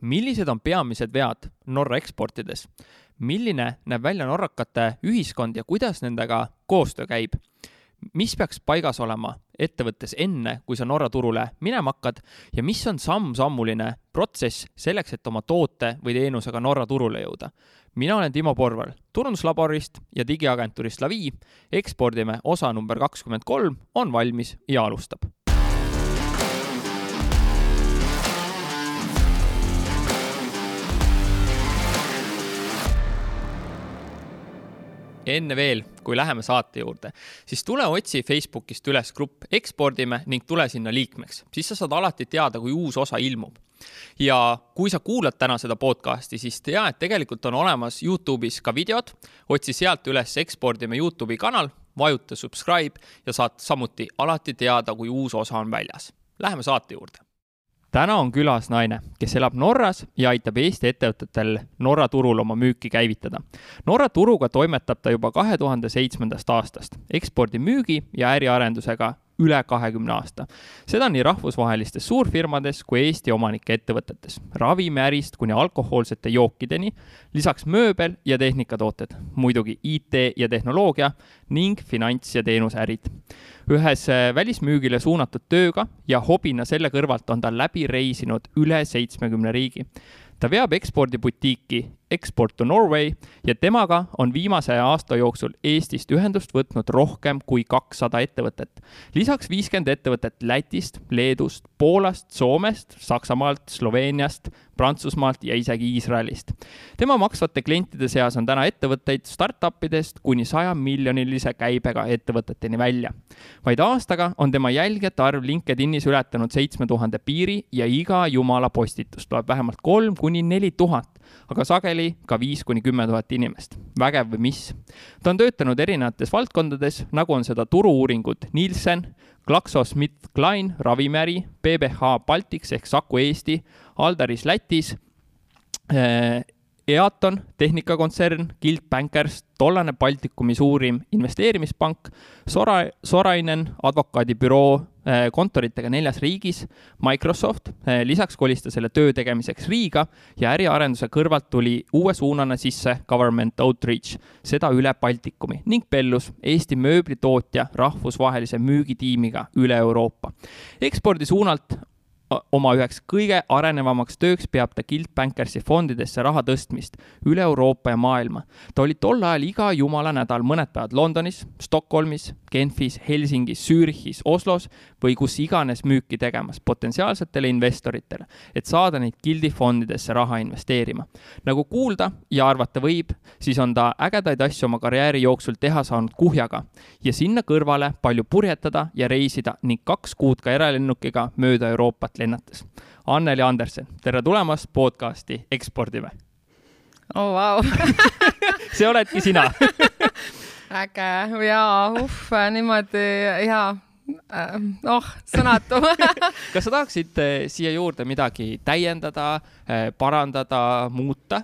millised on peamised vead Norra eksportides? milline näeb välja norrakate ühiskond ja kuidas nendega koostöö käib? mis peaks paigas olema ettevõttes enne, kui sa Norra turule minema hakkad ja mis on samm-sammuline protsess selleks, et oma toote või teenusega Norra turule jõuda? mina olen Timo Porval turunduslaborist ja digiagentuurist Lavi. ekspordime osa number kakskümmend kolm on valmis ja alustab enne veel, kui läheme saate juurde, siis tule otsi Facebookist üles grupp Ekspordime ning tule sinna liikmeks, siis sa saad alati teada, kui uus osa ilmub. ja kui sa kuulad täna seda podcast'i, siis tea, et tegelikult on olemas Youtube'is ka videod, otsi sealt üles Ekspordime Youtube'i kanal, vajuta subscribe ja saad samuti alati teada, kui uus osa on väljas. Läheme saate juurde täna on külas naine, kes elab Norras ja aitab Eesti ettevõtetel Norra turul oma müüki käivitada. Norra turuga toimetab ta juba kahe tuhande seitsmendast aastast ekspordimüügi ja äriarendusega üle kahekümne aasta. seda nii rahvusvahelistes suurfirmades kui Eesti omanike ettevõtetes, ravimiärist kuni alkohoolsete jookideni, lisaks mööbel ja tehnikatooted, muidugi IT ja tehnoloogia ning finants- ja teenuseärid. ühes äh, välismüügile suunatud tööga ja hobina selle kõrvalt on ta läbi reisinud üle seitsmekümne riigi ta veab ekspordibutiiki Export to Norway ja temaga on viimase aasta jooksul Eestist ühendust võtnud rohkem kui kakssada ettevõtet. lisaks viiskümmend ettevõtet Lätist, Leedust, Poolast, Soomest, Saksamaalt, Sloveeniast, Prantsusmaalt ja isegi Iisraelist. tema maksvate klientide seas on täna ettevõtteid startup idest kuni saja miljonilise käibega ettevõteteni välja. vaid aastaga on tema jälgijate arv LinkedInis ületanud seitsme tuhande piiri ja iga jumala postitus tuleb vähemalt kolm kuni neli tuhat aga sageli ka viis kuni kümme tuhat inimest. vägev või mis? ta on töötanud erinevates valdkondades, nagu on seda turu-uuringud Nielsen, GlaxoSmithKline ravimiäri, PBH Baltics ehk Saku Eesti, Aldaris Lätis äh,, Eaton, tehnikakontsern, Guild Bankers, tollane Baltikumi suurim investeerimispank, Sora, Sorainen advokaadibüroo äh, kontoritega neljas riigis, Microsoft, äh, lisaks kolis ta selle töö tegemiseks Riiga ja äriarenduse kõrvalt tuli uue suunana sisse Government Outreach, seda üle Baltikumi ning Bellus, Eesti mööblitootja rahvusvahelise müügitiimiga üle Euroopa. ekspordi suunalt oma üheks kõige arenevamaks tööks peab ta Guild Bankersi fondidesse raha tõstmist üle Euroopa ja maailma. ta oli tol ajal iga jumala nädal mõned päevad Londonis, Stockholmis, Genfis, Helsingis, Zürichis, Oslos või kus iganes müüki tegemas potentsiaalsetele investoritele, et saada neid Guildi fondidesse raha investeerima. nagu kuulda ja arvata võib, siis on ta ägedaid asju oma karjääri jooksul teha saanud kuhjaga ja sinna kõrvale palju purjetada ja reisida ning kaks kuud ka eralennukiga mööda Euroopat lennates. Anneli Andersen, tere tulemast podcasti Ekspordime. oh vau see oledki sina äge ja uh niimoodi ja äh, oh, sõnatu kas sa tahaksid äh, siia juurde midagi täiendada, äh, parandada, muuta?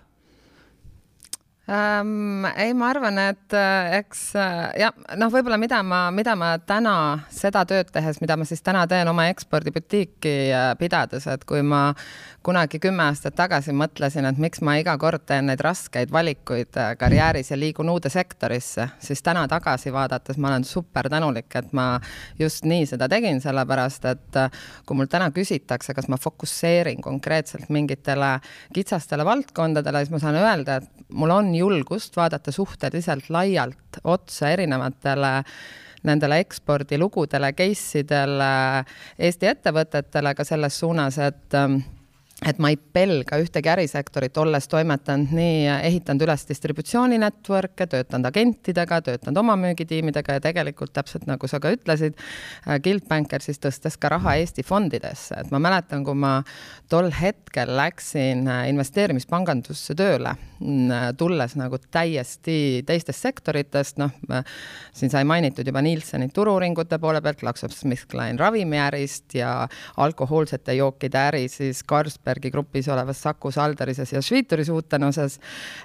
Ähm,? ei, ma arvan, et äh, eks äh, jah, noh, võib-olla mida ma, mida ma täna seda tööd tehes, mida ma siis täna teen oma ekspordibutiiki äh, pidades, et kui ma kunagi kümme aastat tagasi mõtlesin, et miks ma iga kord teen neid raskeid valikuid karjääris ja liigun uude sektorisse, siis täna tagasi vaadates ma olen super tänulik, et ma just nii seda tegin, sellepärast et kui mul täna küsitakse, kas ma fokusseerin konkreetselt mingitele kitsastele valdkondadele, siis ma saan öelda, et mul on julgust vaadata suhteliselt laialt otsa erinevatele nendele ekspordilugudele, case idele, Eesti ettevõtetele ka selles suunas, et et ma ei pelga ühtegi ärisektorit, olles toimetanud nii, ehitanud üles distributsiooni network'e, töötanud agentidega, töötanud oma müügitiimidega ja tegelikult täpselt nagu sa ka ütlesid, äh, Guild Banker siis tõstes ka raha Eesti fondidesse, et ma mäletan, kui ma tol hetkel läksin äh, investeerimispangandusse tööle, mm, äh, tulles nagu täiesti teistest sektoritest, noh, siin sai mainitud juba Nielsenit turu-uuringute poole pealt, GlaxoSmithKline ravimiärist ja alkohoolsete jookide äri siis Carlsberg Carlsbergi grupis olevas Sakus Alderises ja Schwitturi suutenuses.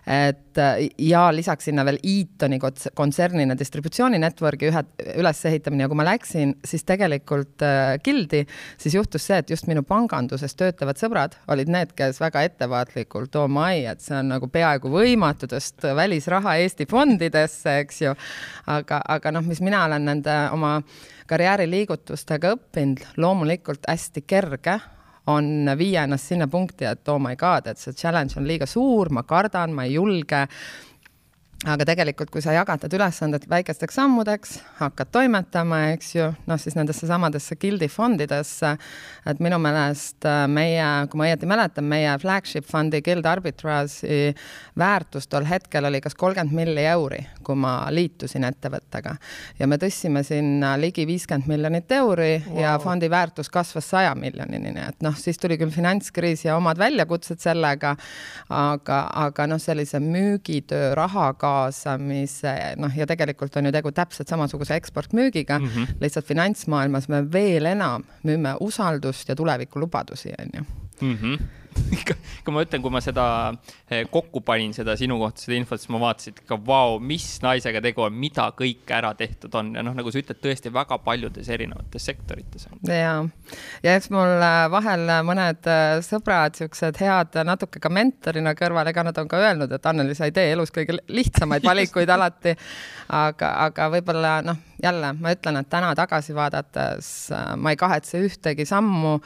et ja lisaks sinna veel Eatoni kontsernina distributsiooni network'i ühe ülesehitamine ja kui ma läksin, siis tegelikult äh, Gildi, siis juhtus see, et just minu panganduses töötavad sõbrad olid need, kes väga ettevaatlikult, oh mai, et see on nagu peaaegu võimatu tõsta välisraha Eesti fondidesse, eks ju. aga, aga noh, mis mina olen nende oma karjääriliigutustega õppinud, loomulikult hästi kerge on viia ennast sinna punkti, et oh my god, et see challenge on liiga suur, ma kardan, ma ei julge aga tegelikult, kui sa jagad need ülesanded väikesteks sammudeks, hakkad toimetama, eks ju, noh siis nendesse samadesse gildi fondidesse, et minu meelest äh, meie, kui ma õieti mäletan, meie flagship fondi Guild Arbitrage'i väärtus tol hetkel oli kas kolmkümmend milli euri, kui ma liitusin ettevõttega. ja me tõstsime sinna ligi viiskümmend miljonit euri wow. ja fondi väärtus kasvas saja miljonini, nii et noh, siis tuli küll finantskriis ja omad väljakutsed sellega, aga, aga noh, sellise müügitöö rahaga kaasamise, noh, ja tegelikult on ju tegu täpselt samasuguse eksportmüügiga mm, -hmm. lihtsalt finantsmaailmas me veel enam müüme usaldust ja tulevikulubadusi, on ju mm. -hmm kui ma ütlen, kui ma seda eh, kokku panin, seda sinu kohta, seda infot, siis ma vaatasin ikka, vau, mis naisega tegu on, mida kõike ära tehtud on ja noh, nagu sa ütled, tõesti väga paljudes erinevates sektorites. ja, ja eks mul äh, vahel mõned äh, sõbrad, siuksed head, natuke ka mentorina kõrval, ega nad on ka öelnud, et Anneli, sa ei tee elus kõige lihtsamaid valikuid alati. aga, aga võib-olla noh, jälle ma ütlen, et täna tagasi vaadates äh, ma ei kahetse ühtegi sammu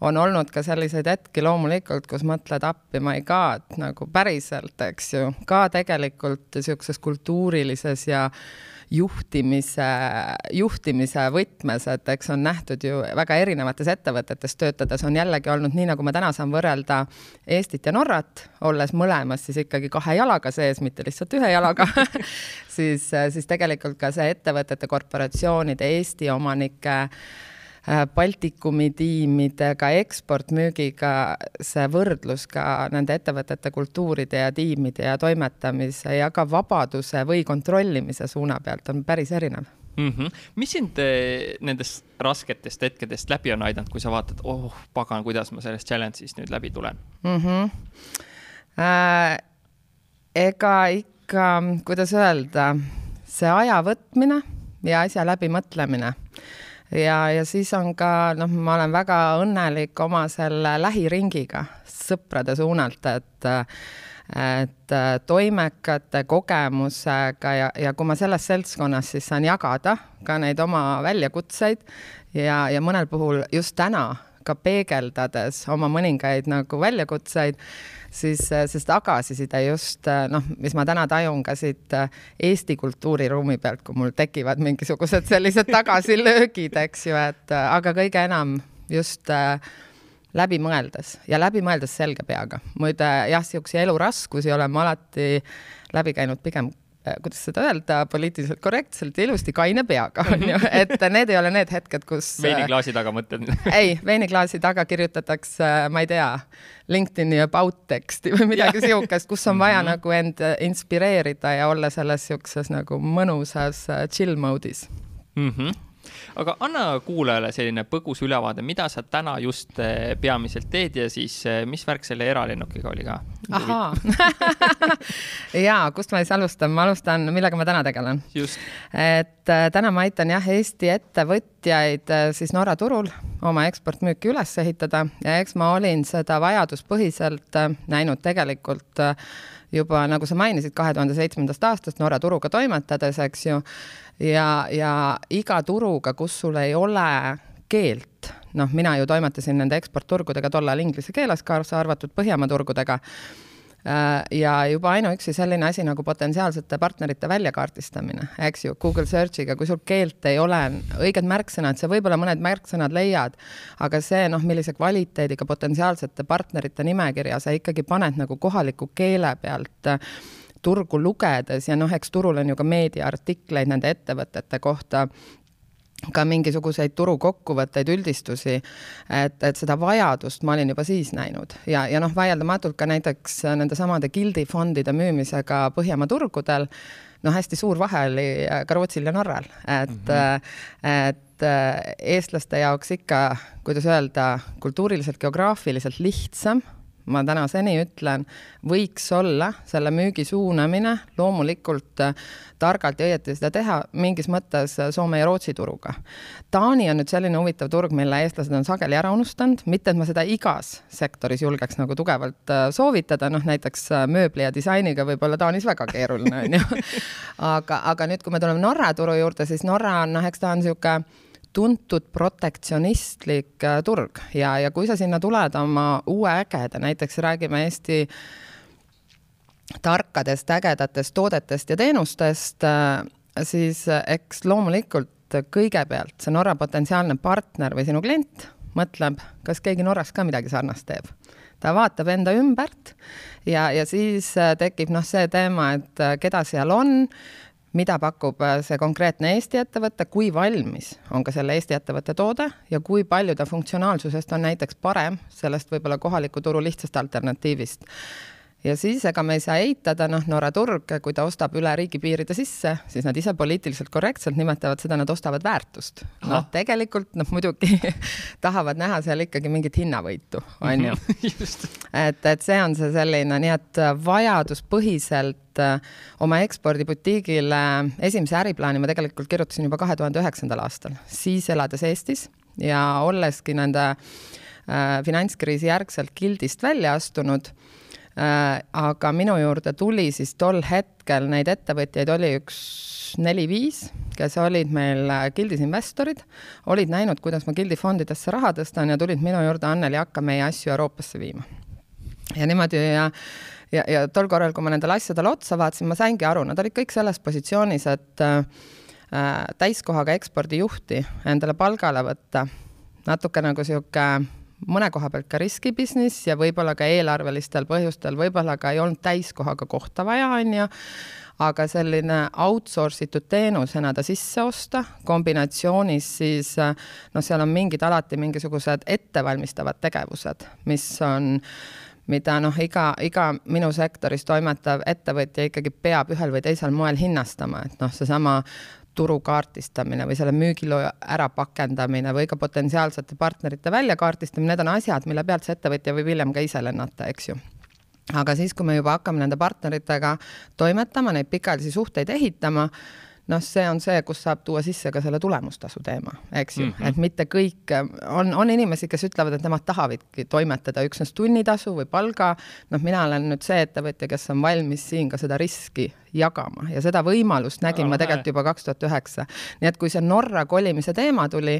on olnud ka selliseid hetki loomulikult, kus mõtled appi, my god, nagu päriselt, eks ju, ka tegelikult niisuguses kultuurilises ja juhtimise, juhtimise võtmes, et eks on nähtud ju väga erinevates ettevõtetes töötades on jällegi olnud nii, nagu ma täna saan võrrelda Eestit ja Norrat, olles mõlemas siis ikkagi kahe jalaga sees, mitte lihtsalt ühe jalaga siis, siis tegelikult ka see ettevõtete, korporatsioonide, Eesti omanike äh, Baltikumi tiimidega, eksportmüügiga, see võrdlus ka nende ettevõtete kultuuride ja tiimide ja toimetamise ja ka vabaduse või kontrollimise suuna pealt on päris erinev mm. -hmm. mis sind äh, nendest rasketest hetkedest läbi on aidanud, kui sa vaatad, oh pagan, kuidas ma sellest challenge'ist nüüd läbi tulen mm? -hmm. Äh, ega ikka, kuidas öelda, see aja võtmine ja asja läbimõtlemine ja, ja siis on ka noh, ma olen väga õnnelik oma selle lähiringiga sõprade suunalt, et et toimekate kogemusega ja, ja kui ma selles seltskonnas siis saan jagada ka neid oma väljakutseid ja, ja mõnel puhul just täna ka peegeldades oma mõningaid nagu väljakutseid, siis see tagasiside just noh, mis ma täna tajun ka siit Eesti kultuuriruumi pealt, kui mul tekivad mingisugused sellised tagasilöögid, eks ju, et aga kõige enam just äh, läbi mõeldes ja läbi mõeldes selge peaga. muide jah, niisuguseid eluraskusi oleme alati läbi käinud pigem Äh, kuidas seda öelda, poliitiliselt korrektselt ja ilusti kaine peaga, on ju, et need ei ole need hetked, kus äh, veiniklaasi taga mõtled. Ei, veiniklaasi taga kirjutatakse, ma ei tea, LinkedIni about teksti või midagi siukest, kus on vaja mm -hmm. nagu end inspireerida ja olla selles siukses nagu mõnusas äh, chill mode'is. Mm. -hmm aga anna kuulajale selline põgus ülevaade, mida sa täna just eh, peamiselt teed ja siis eh, mis värk selle eralennukiga oli ka? ahaa ja kust ma siis alustan, ma alustan, millega ma täna tegelen. et äh, täna ma aitan jah, Eesti ettevõtjaid siis Norra turul oma eksportmüüki üles ehitada ja eks ma olin seda vajaduspõhiselt näinud tegelikult juba nagu sa mainisid, kahe tuhande seitsmendast aastast Norra turuga toimetades, eks ju ja, ja iga turuga, kus sul ei ole keelt, noh, mina ju toimetasin nende eksportturgudega tollal inglise keeles, kaasa arvatud Põhjamaa turgudega, äh, ja juba ainuüksi selline asi nagu potentsiaalsete partnerite väljakaardistamine, eks ju, Google Searchiga, kui sul keelt ei ole, õiged märksõnad, sa võib-olla mõned märksõnad leiad, aga see, noh, millise kvaliteediga potentsiaalsete partnerite nimekirja sa ikkagi paned nagu kohaliku keele pealt turgu lugedes ja noh, eks turul on ju ka meediaartikleid nende ettevõtete kohta ka mingisuguseid turukokkuvõtteid, üldistusi, et, et seda vajadust ma olin juba siis näinud ja, ja noh, vaieldamatult ka näiteks nendesamade gildifondide müümisega Põhjamaa turgudel, noh, hästi suur vahe oli ka Rootsil ja Norral, et mm, -hmm. et eestlaste jaoks ikka, kuidas öelda, kultuuriliselt, geograafiliselt lihtsam ma tänaseni ütlen, võiks olla selle müügi suunamine loomulikult äh, targalt ja õieti seda teha mingis mõttes äh, Soome ja Rootsi turuga. Taani on nüüd selline huvitav turg, mille eestlased on sageli ära unustanud, mitte et ma seda igas sektoris julgeks nagu tugevalt äh, soovitada, noh näiteks mööbli ja disainiga võib olla Taanis väga keeruline, on ju. aga, aga nüüd, kui me tuleme Norra turu juurde, siis Norra on noh, eks ta on niisugune tuntud protektsionistlik äh, turg ja, ja kui sa sinna tuled oma uue ägeda, näiteks räägime Eesti tarkadest ägedatest toodetest ja teenustest, äh, siis äh, eks loomulikult kõigepealt see Norra potentsiaalne partner või sinu klient mõtleb, kas keegi Norras ka midagi sarnast teeb. ta vaatab enda ümbert ja, ja siis tekib noh, see teema, et keda seal on mida pakub äh, see konkreetne Eesti ettevõte, kui valmis on ka selle Eesti ettevõtte toode ja kui palju ta funktsionaalsusest on näiteks parem sellest võib-olla kohaliku turu lihtsast alternatiivist ja siis ega me ei saa eitada, noh, Norra turg, kui ta ostab üle riigipiiride sisse, siis nad ise poliitiliselt korrektselt nimetavad seda, nad ostavad väärtust. noh, tegelikult noh, muidugi tahavad näha seal ikkagi mingit hinnavõitu, on ju. et, et see on see selline, nii et vajaduspõhiselt äh, oma ekspordibutiigile esimese äriplaani ma tegelikult kirjutasin juba kahe tuhande üheksandal aastal, siis elades Eestis ja olleski nende äh, finantskriisi järgselt gildist välja astunud Äh, aga minu juurde tuli siis tol hetkel neid ettevõtjaid oli üks neli-viis, kes olid meil äh, gildis investorid, olid näinud, kuidas ma gildi fondidesse raha tõstan ja tulid minu juurde, Anneli, hakka meie asju Euroopasse viima. ja niimoodi ja ja, ja tol korral, kui ma nendele asjadele otsa vaatasin, ma saingi aru, nad olid kõik selles positsioonis, et äh, täiskohaga ekspordijuhti endale palgale võtta, natuke nagu niisugune mõne koha pealt ka riskibusiness ja võib-olla ka eelarvelistel põhjustel, võib-olla ka ei olnud täiskohaga kohta vaja, on ju, aga selline outsource itud teenusena ta sisse osta, kombinatsioonis siis noh, seal on mingid alati mingisugused ettevalmistavad tegevused, mis on mida noh, iga, iga minu sektoris toimetav ettevõtja ikkagi peab ühel või teisel moel hinnastama, et noh, seesama turu kaardistamine või selle müügiloo ärapakendamine või ka potentsiaalsete partnerite väljakaardistamine, need on asjad, mille pealt see ettevõtja võib hiljem ka ise lennata, eks ju. Aga siis, kui me juba hakkame nende partneritega toimetama, neid pikaajalisi suhteid ehitama, noh, see on see, kus saab tuua sisse ka selle tulemustasu teema, eks ju. Mm, -hmm. et mitte kõik, on, on inimesi, kes ütlevad, et nemad tahavadki toimetada üksnes tunnitasu või palga, noh, mina olen nüüd see ettevõtja, kes on valmis siin ka seda riski jagama ja seda võimalust nägin ma tegelikult juba kaks tuhat üheksa. nii et kui see Norra kolimise teema tuli,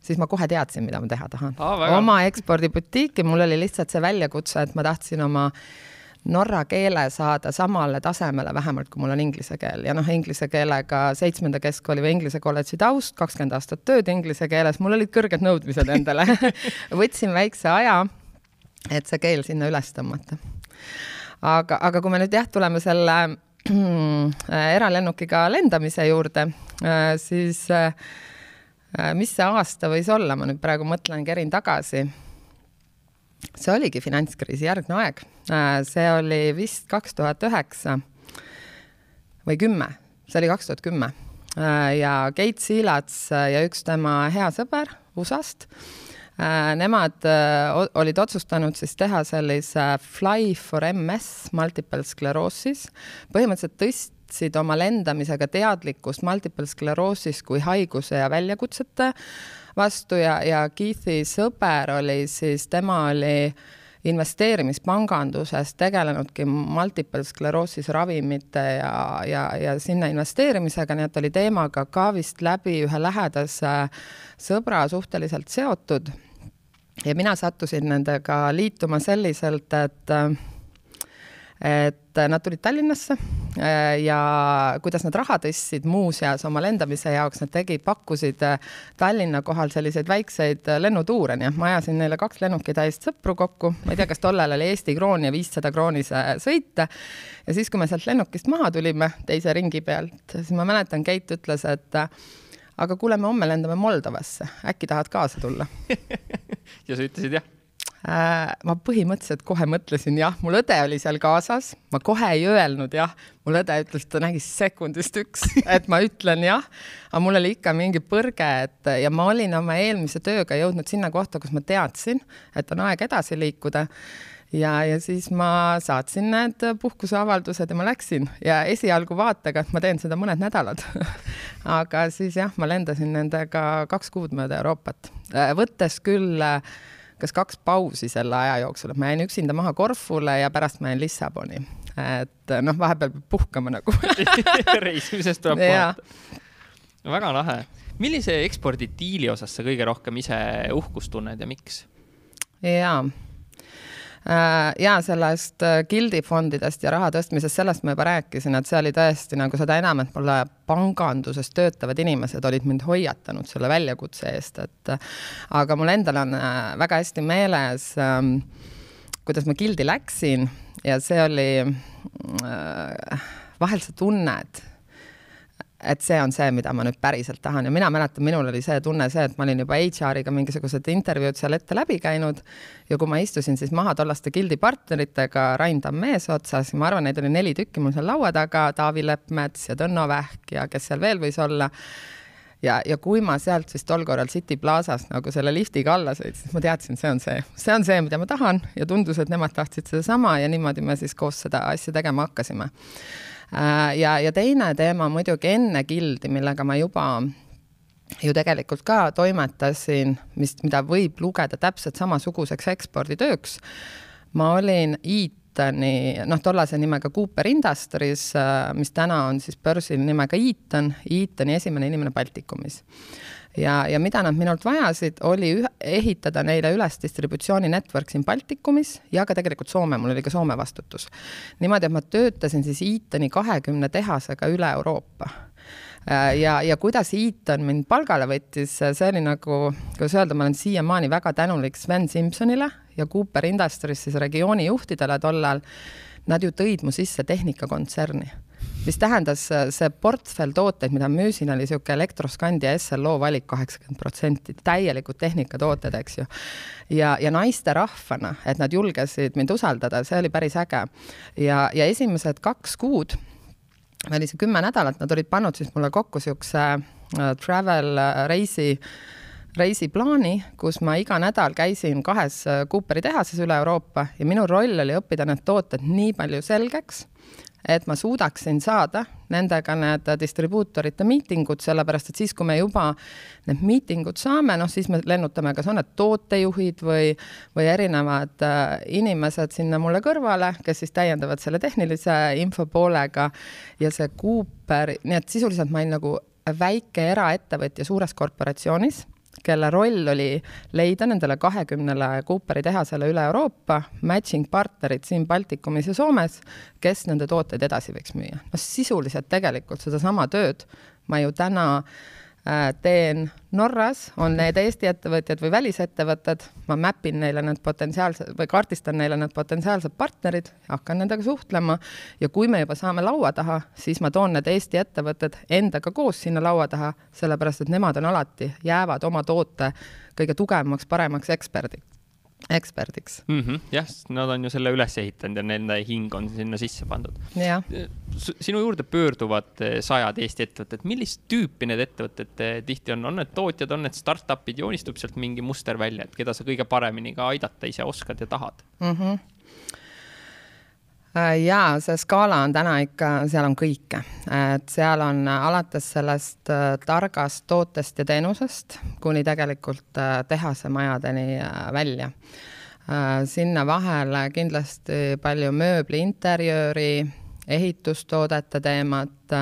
siis ma kohe teadsin, mida ma teha tahan. Oma ekspordibutiiki, mul oli lihtsalt see väljakutse, et ma tahtsin oma norra keele saada samale tasemele vähemalt, kui mul on inglise keel. Ja noh, inglise keelega seitsmenda keskkooli või inglise kolledži taust, kakskümmend aastat tööd inglise keeles, mul olid kõrged nõudmised endale. Võtsin väikse aja, et see keel sinna üles tõmmata. aga, aga kui me nüüd jah, tuleme selle äh, eralennukiga lendamise juurde, äh, siis äh, mis see aasta võis olla, ma nüüd praegu mõtlen, kerin tagasi see oligi finantskriisi järgne aeg. Äh, see oli vist kaks tuhat üheksa või kümme, see oli kaks tuhat kümme. Äh, ja Keit Siilats ja üks tema hea sõber USA-st, äh, nemad olid otsustanud siis teha sellise Fly for MS multiple sclerosis, põhimõtteliselt tõstsid oma lendamisega teadlikkust multiple sclerosis kui haiguse ja väljakutsete vastu ja, ja Keith'i sõber oli siis, tema oli investeerimispanganduses tegelenudki multiple sclerosis ravimite ja, ja, ja sinna investeerimisega, nii et oli teemaga ka vist läbi ühe lähedase sõbra suhteliselt seotud. ja mina sattusin nendega liituma selliselt, et et nad tulid Tallinnasse äh, ja kuidas nad raha tõstsid muuseas oma lendamise jaoks, nad tegid, pakkusid äh, Tallinna kohal selliseid väikseid äh, lennutuure, nii et ma ajasin neile kaks lennukitäist sõpru kokku, ma ei tea, kas tollal oli Eesti kroon ja viissada krooni see sõit. ja siis, kui me sealt lennukist maha tulime teise ringi pealt, siis ma mäletan, Keit ütles, et aga kuule, me homme lendame Moldovasse, äkki tahad kaasa tulla? Ja sa ütlesid jah ma põhimõtteliselt kohe mõtlesin jah, mul õde oli seal kaasas, ma kohe ei öelnud jah, mul õde ütles, ta nägi sekundist üks, et ma ütlen jah, aga mul oli ikka mingi põrge, et ja ma olin oma eelmise tööga jõudnud sinna kohta, kus ma teadsin, et on aeg edasi liikuda. Ja, ja siis ma saatsin need puhkuseavaldused ja ma läksin. Ja esialgu vaatega, et ma teen seda mõned nädalad. Aga siis jah, ma lendasin nendega kaks kuud mööda Euroopat, võttes küll äh, kas kaks pausi selle aja jooksul, et ma jäin üksinda maha Korfule ja pärast ma jäin Lissaboni. et noh, vahepeal peab puhkama nagu reisimisest tuleb puhata. väga lahe. millise ekspordidiili osas sa kõige rohkem ise uhkust tunned ja miks? jaa ja sellest äh, gildifondidest ja raha tõstmisest, sellest ma juba rääkisin, et see oli tõesti nagu seda enam, et mulle panganduses töötavad inimesed olid mind hoiatanud selle väljakutse eest, et aga mul endal on äh, väga hästi meeles, ähm, kuidas ma gildi läksin ja see oli, vahel sa tunned et see on see, mida ma nüüd päriselt tahan. Ja mina mäletan, minul oli see tunne see, et ma olin juba HR-iga mingisugused intervjuud seal ette läbi käinud ja kui ma istusin siis maha tollaste gildi partneritega, Rain Tamm eesotsas, ma arvan, neid oli neli tükki mul seal laua taga, Taavi Leppmets ja Tõnno Vähk ja kes seal veel võis olla. Ja, ja kui ma sealt siis tol korral City Plazast nagu selle liftiga alla sõitsin, siis ma teadsin, see on see, see on see, mida ma tahan ja tundus, et nemad tahtsid sedasama ja niimoodi me siis koos seda asja tegema hakkasime ja, ja teine teema muidugi enne gildi, millega ma juba ju tegelikult ka toimetasin, mis, mida võib lugeda täpselt samasuguseks eksporditööks. ma olin Eatoni, noh, tollase nimega Cooper Industries, äh, mis täna on siis börsil nimega Eaton, Eatoni esimene inimene Baltikumis ja, ja mida nad minult vajasid, oli üh, ehitada neile üles distributsiooni network siin Baltikumis ja ka tegelikult Soome, mul oli ka Soome vastutus. niimoodi, et ma töötasin siis Eatoni kahekümne tehasega üle Euroopa äh, ja, ja kuidas Eaton mind palgale võttis, see oli nagu, kuidas öelda, ma olen siiamaani väga tänulik Sven Simsonile ja Cooper Industries siis regiooni juhtidele tollal. Nad ju tõid mu sisse tehnikakontserni mis tähendas äh, see portfell tooteid, mida müüsin, oli niisugune Elektroskandi ja SLO valik kaheksakümmend protsenti, täielikud tehnikatooted, eks ju. ja, ja naisterahvana, et nad julgesid mind usaldada, see oli päris äge. ja, ja esimesed kaks kuud, või oli see kümme nädalat, nad olid pannud siis mulle kokku niisuguse uh, travel uh, reisi reisiplaani, kus ma iga nädal käisin kahes Cooperi tehases üle Euroopa ja minu roll oli õppida need tooted nii palju selgeks et ma suudaksin saada nendega need distribuutorite miitingud, sellepärast et siis, kui me juba need miitingud saame, noh, siis me lennutame, kas on need tootejuhid või, või erinevad äh, inimesed sinna mulle kõrvale, kes siis täiendavad selle tehnilise info poolega ja see Cooper, nii et sisuliselt ma olin nagu väike eraettevõtja suures korporatsioonis kelle roll oli leida nendele kahekümnele Cooperi tehasele üle Euroopa matching partnerid siin Baltikumis ja Soomes, kes nende tooteid edasi võiks müüa. no sisuliselt tegelikult sedasama tööd ma ju täna äh, teen Norras, on need Eesti ettevõtjad või välisettevõtted, ma map in neile need potentsiaalsed või kaardistan neile need potentsiaalsed partnerid, hakkan nendega suhtlema. Ja kui me juba saame laua taha, siis ma toon need Eesti ettevõtted endaga koos sinna laua taha, sellepärast et nemad on alati, jäävad oma toote kõige tugevamaks, paremaks eksperdiks eksperdiks mm. -hmm, jah, nad on ju selle üles ehitanud ja nende hing on sinna sisse pandud. sinu juurde pöörduvad eh, sajad Eesti ettevõtted, millist tüüpi need ettevõtted eh, tihti on, on need tootjad, on need startup'id, joonistub sealt mingi muster välja, et keda sa kõige paremini ka aidata ise oskad ja tahad mm? -hmm ja see skaala on täna ikka, seal on kõike, et seal on alates sellest äh, targast tootest ja teenusest kuni tegelikult äh, tehasemajadeni välja. sinna vahele kindlasti palju mööbli, interjööri, ehitustoodete teemat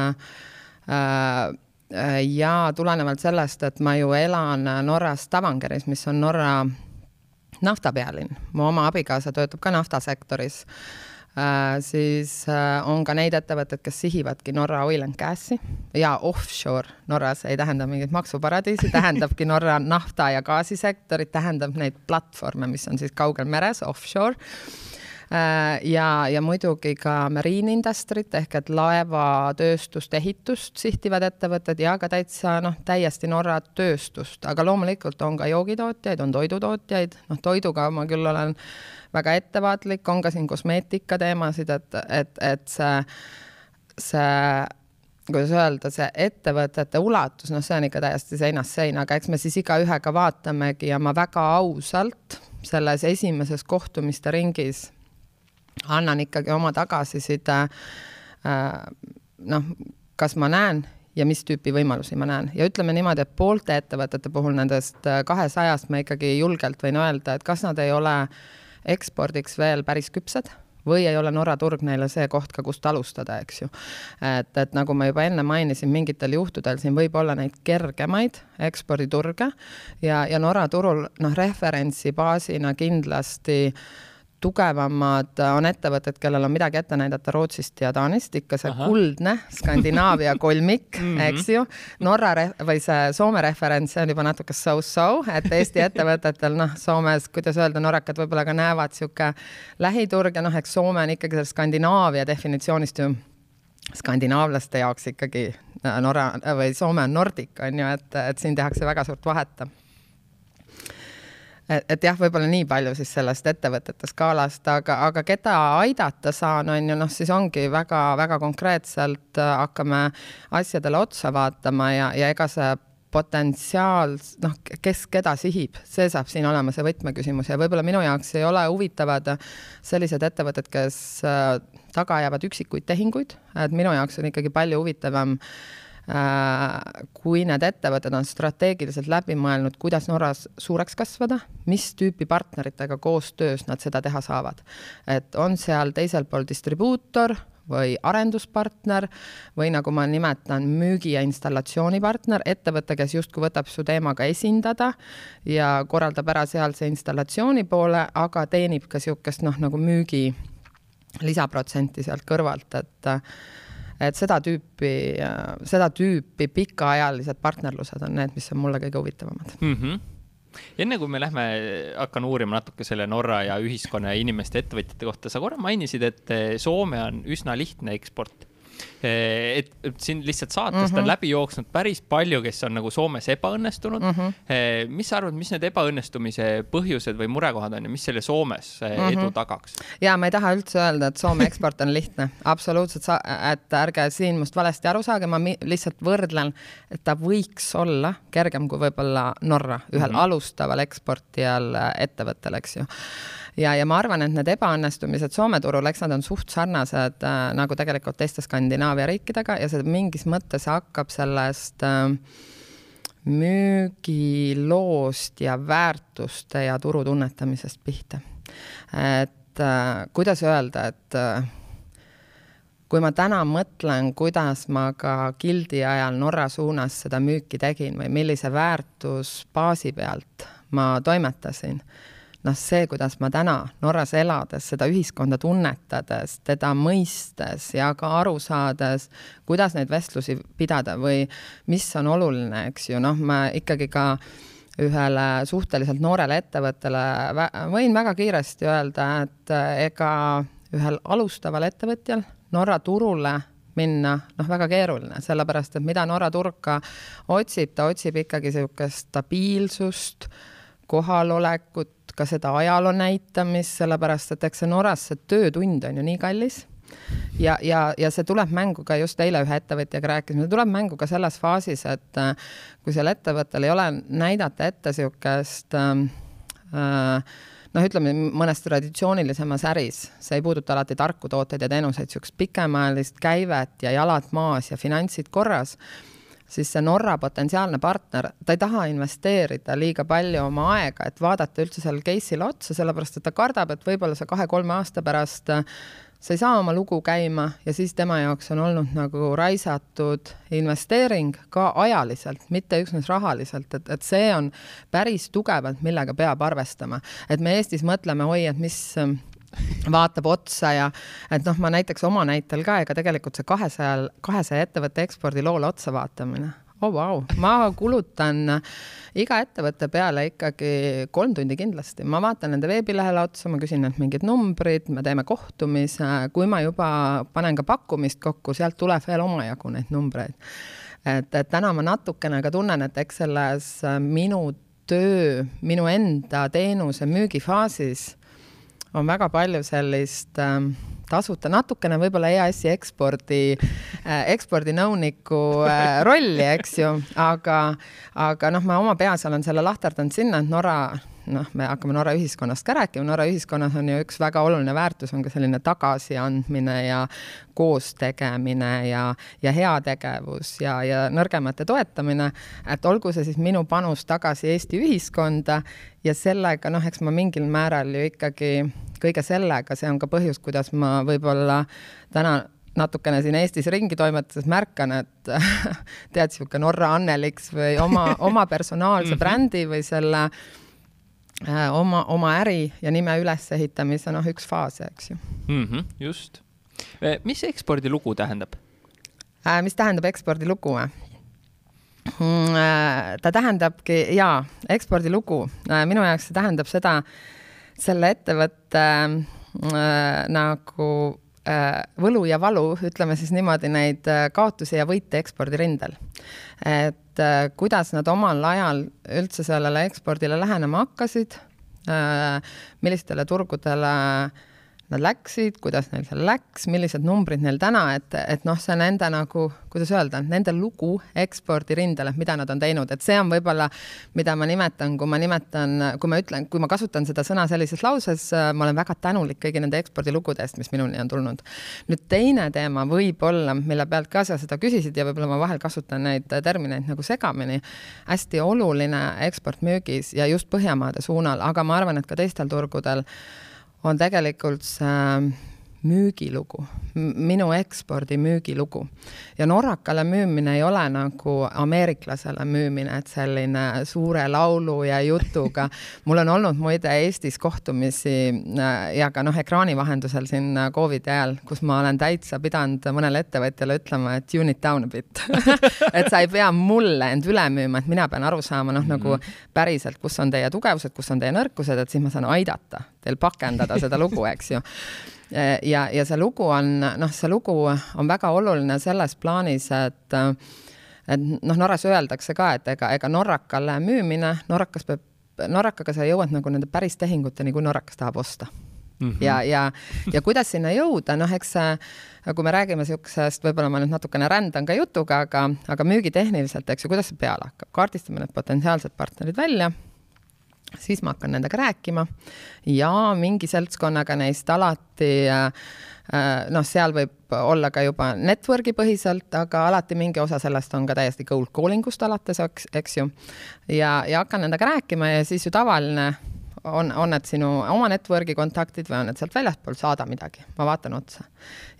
ja tulenevalt sellest, et ma ju elan Norras Stavangeris, mis on Norra naftapealinn, mu oma abikaasa töötab ka naftasektoris Äh, siis äh, on ka neid ettevõtteid, kes sihivadki Norra oil and gas'i ja offshore Norras ei tähenda mingit maksuparadiisi, tähendabki Norra nafta ja gaasisektorit, tähendab neid platvorme, mis on siis kaugel meres, offshore. Ja, ja muidugi ka marine industry't ehk et laevatööstust, ehitust sihtivad ettevõtted ja ka täitsa noh, täiesti Norra tööstust, aga loomulikult on ka joogitootjaid, on toidutootjaid, noh, toiduga ma küll olen väga ettevaatlik, on ka siin kosmeetika teemasid, et, et, et see, see kuidas öelda, see ettevõtete ulatus, noh, see on ikka täiesti seinast seina, aga eks me siis igaühega vaatamegi ja ma väga ausalt selles esimeses kohtumiste ringis annan ikkagi oma tagasiside. Äh, noh, kas ma näen ja mis tüüpi võimalusi ma näen ja ütleme niimoodi, et poolte ettevõtete puhul nendest äh, kahesajast ma ikkagi julgelt võin öelda, et kas nad ei ole ekspordiks veel päris küpsed või ei ole Norra turg neile see koht ka, kust alustada, eks ju. et, et nagu ma juba enne mainisin, mingitel juhtudel siin võib olla neid kergemaid eksporditurge ja, ja Norra turul noh, referentsi baasina kindlasti äh, tugevamad on ettevõtted, kellel on midagi ette näidata Rootsist ja Taanist, ikka see Aha. kuldne Skandinaavia kolmik mm, -hmm. eks ju. Norra või see Soome referents, see on juba natuke so-so, et Eesti ettevõtetel, noh, Soomes, kuidas öelda, norrakad võib-olla ka näevad sihuke lähiturg ja noh, eks Soome on ikkagi sellest Skandinaavia definitsioonist ju skandinaavlaste jaoks ikkagi Norra või Soome on Nordic on ju, et, et siin tehakse väga suurt vahet et, et jah, võib-olla nii palju siis sellest ettevõtete skaalast, aga, aga keda aidata saan, on ju noh, siis ongi väga-väga konkreetselt äh, hakkame asjadele otsa vaatama ja, ja ega see potentsiaal, noh, kes keda sihib, see saab siin olema see võtmeküsimus ja võib-olla minu jaoks ei ole huvitavad sellised ettevõtted, kes äh, taga ajavad üksikuid tehinguid, et minu jaoks on ikkagi palju huvitavam äh, kui need ettevõtted on strateegiliselt läbi mõelnud, kuidas Norras suureks kasvada, mis tüüpi partneritega koostöös nad seda teha saavad. et on seal teisel pool distribuutor või arenduspartner või nagu ma nimetan, müügi- ja installatsioonipartner, ettevõte, kes justkui võtab su teemaga esindada ja korraldab ära sealse installatsiooni poole, aga teenib ka niisugust noh, nagu müügi lisaprotsenti sealt kõrvalt, et et seda tüüpi, seda tüüpi pikaajalised partnerlused on need, mis on mulle kõige huvitavamad mm. -hmm enne kui me lähme, hakkan uurima natuke selle Norra ja ühiskonna ja inimeste, ettevõtjate kohta, sa korra mainisid, et Soome on üsna lihtne eksport et, et siin lihtsalt saatest mm -hmm. on mhm. läbi jooksnud päris palju, kes on nagu Soomes ebaõnnestunud mm. -hmm. mis sa arvad, mis need ebaõnnestumise põhjused või murekohad on ja mis selle Soomes mm -hmm. edu tagaks? ja ma ei taha üldse öelda, et Soome eksport on lihtne, absoluutselt, et ärge siin must valesti aru saage, ma lihtsalt võrdlen, et ta võiks olla kergem kui võib-olla Norra, ühel mm -hmm. alustaval eksportijal ettevõttel, eks ju ja, ja ma arvan, et need ebaõnnestumised Soome turul, eks nad on suht sarnased äh, nagu tegelikult teiste Skandinaavia riikidega ja see mingis mõttes hakkab sellest äh, müügiloost ja väärtuste ja turu tunnetamisest pihta. et äh, kuidas öelda, et äh, kui ma täna mõtlen, kuidas ma ka gildi ajal Norra suunas seda müüki tegin või millise väärtusbaasi pealt ma toimetasin noh, see, kuidas ma täna Norras elades, seda ühiskonda tunnetades, teda mõistes ja ka aru saades, kuidas neid vestlusi pidada või mis on oluline, eks ju, noh, ma ikkagi ka ühele suhteliselt noorele ettevõttele võin väga kiiresti öelda, et ega ühel alustaval ettevõtjal Norra turule minna, noh, väga keeruline, sellepärast et mida Norra turg ka otsib, ta otsib ikkagi niisugust stabiilsust, kohalolekut, ka seda ajaloo näitamist, sellepärast et eks see Norras see töötund on ju nii kallis. Ja, ja, ja see tuleb mängu ka just eile ühe ettevõtjaga rääkisime, tuleb mängu ka selles faasis, et äh, kui seal ettevõttel ei ole näidata ette niisugust äh, äh, noh, ütleme mõnes traditsioonilisemas äris, see ei puuduta alati tarku tooteid ja teenuseid, niisugust pikemaajalist käivet ja jalad maas ja finantsid korras siis see Norra potentsiaalne partner, ta ei taha investeerida liiga palju oma aega, et vaadata üldse sellele case'ile otsa, sellepärast et ta kardab, et võib-olla sa kahe-kolme aasta pärast äh, sa ei saa oma lugu käima ja siis tema jaoks on olnud nagu raisatud investeering ka ajaliselt, mitte üksnes rahaliselt, et, et see on päris tugevalt, millega peab arvestama. et me Eestis mõtleme, oi, et mis vaatab otsa ja et noh, ma näiteks oma näitel ka, ega tegelikult see kahesajal, kahesaja ettevõtte ekspordiloole otsa vaatamine oh vau wow., ma kulutan iga ettevõtte peale ikkagi kolm tundi kindlasti, ma vaatan nende veebilehele otsa, ma küsin neilt mingid numbrid, me teeme kohtumise, kui ma juba panen ka pakkumist kokku, sealt tuleb veel omajagu neid numbreid. et, et täna ma natukene ka tunnen, et eks selles minu töö, minu enda teenuse müügifaasis on väga palju sellist äh, tasuta, natukene võib-olla EAS-i ekspordi äh,, ekspordinõuniku äh, rolli, eks ju, aga, aga noh, ma oma peas olen selle lahterdanud sinna, et Norra noh, me hakkame Norra ühiskonnast ka rääkima, Norra ühiskonnas on ju üks väga oluline väärtus, on ka selline tagasiandmine ja koostegemine ja, ja heategevus ja, ja nõrgemate toetamine, et olgu see siis minu panus tagasi Eesti ühiskonda ja sellega noh, eks ma mingil määral ju ikkagi kõige sellega, see on ka põhjus, kuidas ma võib-olla täna natukene siin Eestis ringi toimetades märkan, et tead, niisugune Norra Anneliks või oma, oma personaalse mhm. brändi või selle äh, Äh, oma, oma äri ja nime ülesehitamise noh, üks faase, eks ju mm. -hmm, just. Äh, mis ekspordilugu tähendab? Äh, mis tähendab ekspordilugu või? Mm, ta tähendabki, jaa, ekspordilugu. minu jaoks see tähendab seda, selle ettevõtte äh, nagu äh, võlu ja valu, ütleme siis niimoodi, neid kaotusi ja võite ekspordirindel. et et äh, kuidas nad omal ajal üldse sellele ekspordile lähenema hakkasid, äh, millistele turgudele nad läksid, kuidas neil seal läks, millised numbrid neil täna, et, et noh, see nende nagu, kuidas öelda, nende lugu ekspordirindel, et mida nad on teinud, et see on võib-olla, mida ma nimetan, kui ma nimetan, kui ma ütlen, kui ma kasutan seda sõna sellises lauses, ma olen väga tänulik kõigi nende ekspordilugude eest, mis minuni on tulnud. nüüd teine teema võib-olla, mille pealt ka sa seda küsisid ja võib-olla ma vahel kasutan neid termineid nagu segamini, hästi oluline eksportmüügis ja just Põhjamaade suunal, aga ma arvan, et ka teistel turgudel on tegelikult see müügilugu, minu ekspordi müügilugu. ja Norrakale müümine ei ole nagu ameeriklasele müümine, et selline suure laulu ja jutuga. mul on olnud muide Eestis kohtumisi äh, ja ka noh, ekraani vahendusel siin äh, Covidi ajal, kus ma olen täitsa pidanud mõnele ettevõtjale ütlema, et tune it down a bit et sa ei pea mulle end üle müüma, et mina pean aru saama noh nagu mhm. päriselt, kus on teie tugevused, kus on teie nõrkused, et siis ma saan aidata teil pakendada seda lugu, eks ju. Ja, ja see lugu on, noh, see lugu on väga oluline selles plaanis, et et noh, Norras öeldakse ka, et ega, ega norrakale müümine, norrakas peab, norrakaga sa jõuad nagu nende päris tehinguteni, kui norrakas tahab osta. Mm -hmm. ja, ja, ja kuidas sinna jõuda, noh, eks kui me räägime niisugusest, võib-olla ma nüüd natukene rändan ka jutuga, aga, aga müügitehniliselt, eks ju, kuidas see peale hakkab, kaardistame need potentsiaalsed partnerid välja siis ma hakkan nendega rääkima ja mingi seltskonnaga neist alati äh, äh, noh, seal võib olla ka juba network'i põhiselt, aga alati mingi osa sellest on ka täiesti cold calling ust alates, eks, ju. ja, ja hakkan nendega rääkima ja siis ju tavaline on, on need sinu oma network'i kontaktid või on need sealt väljaspool, saada midagi, ma vaatan otsa.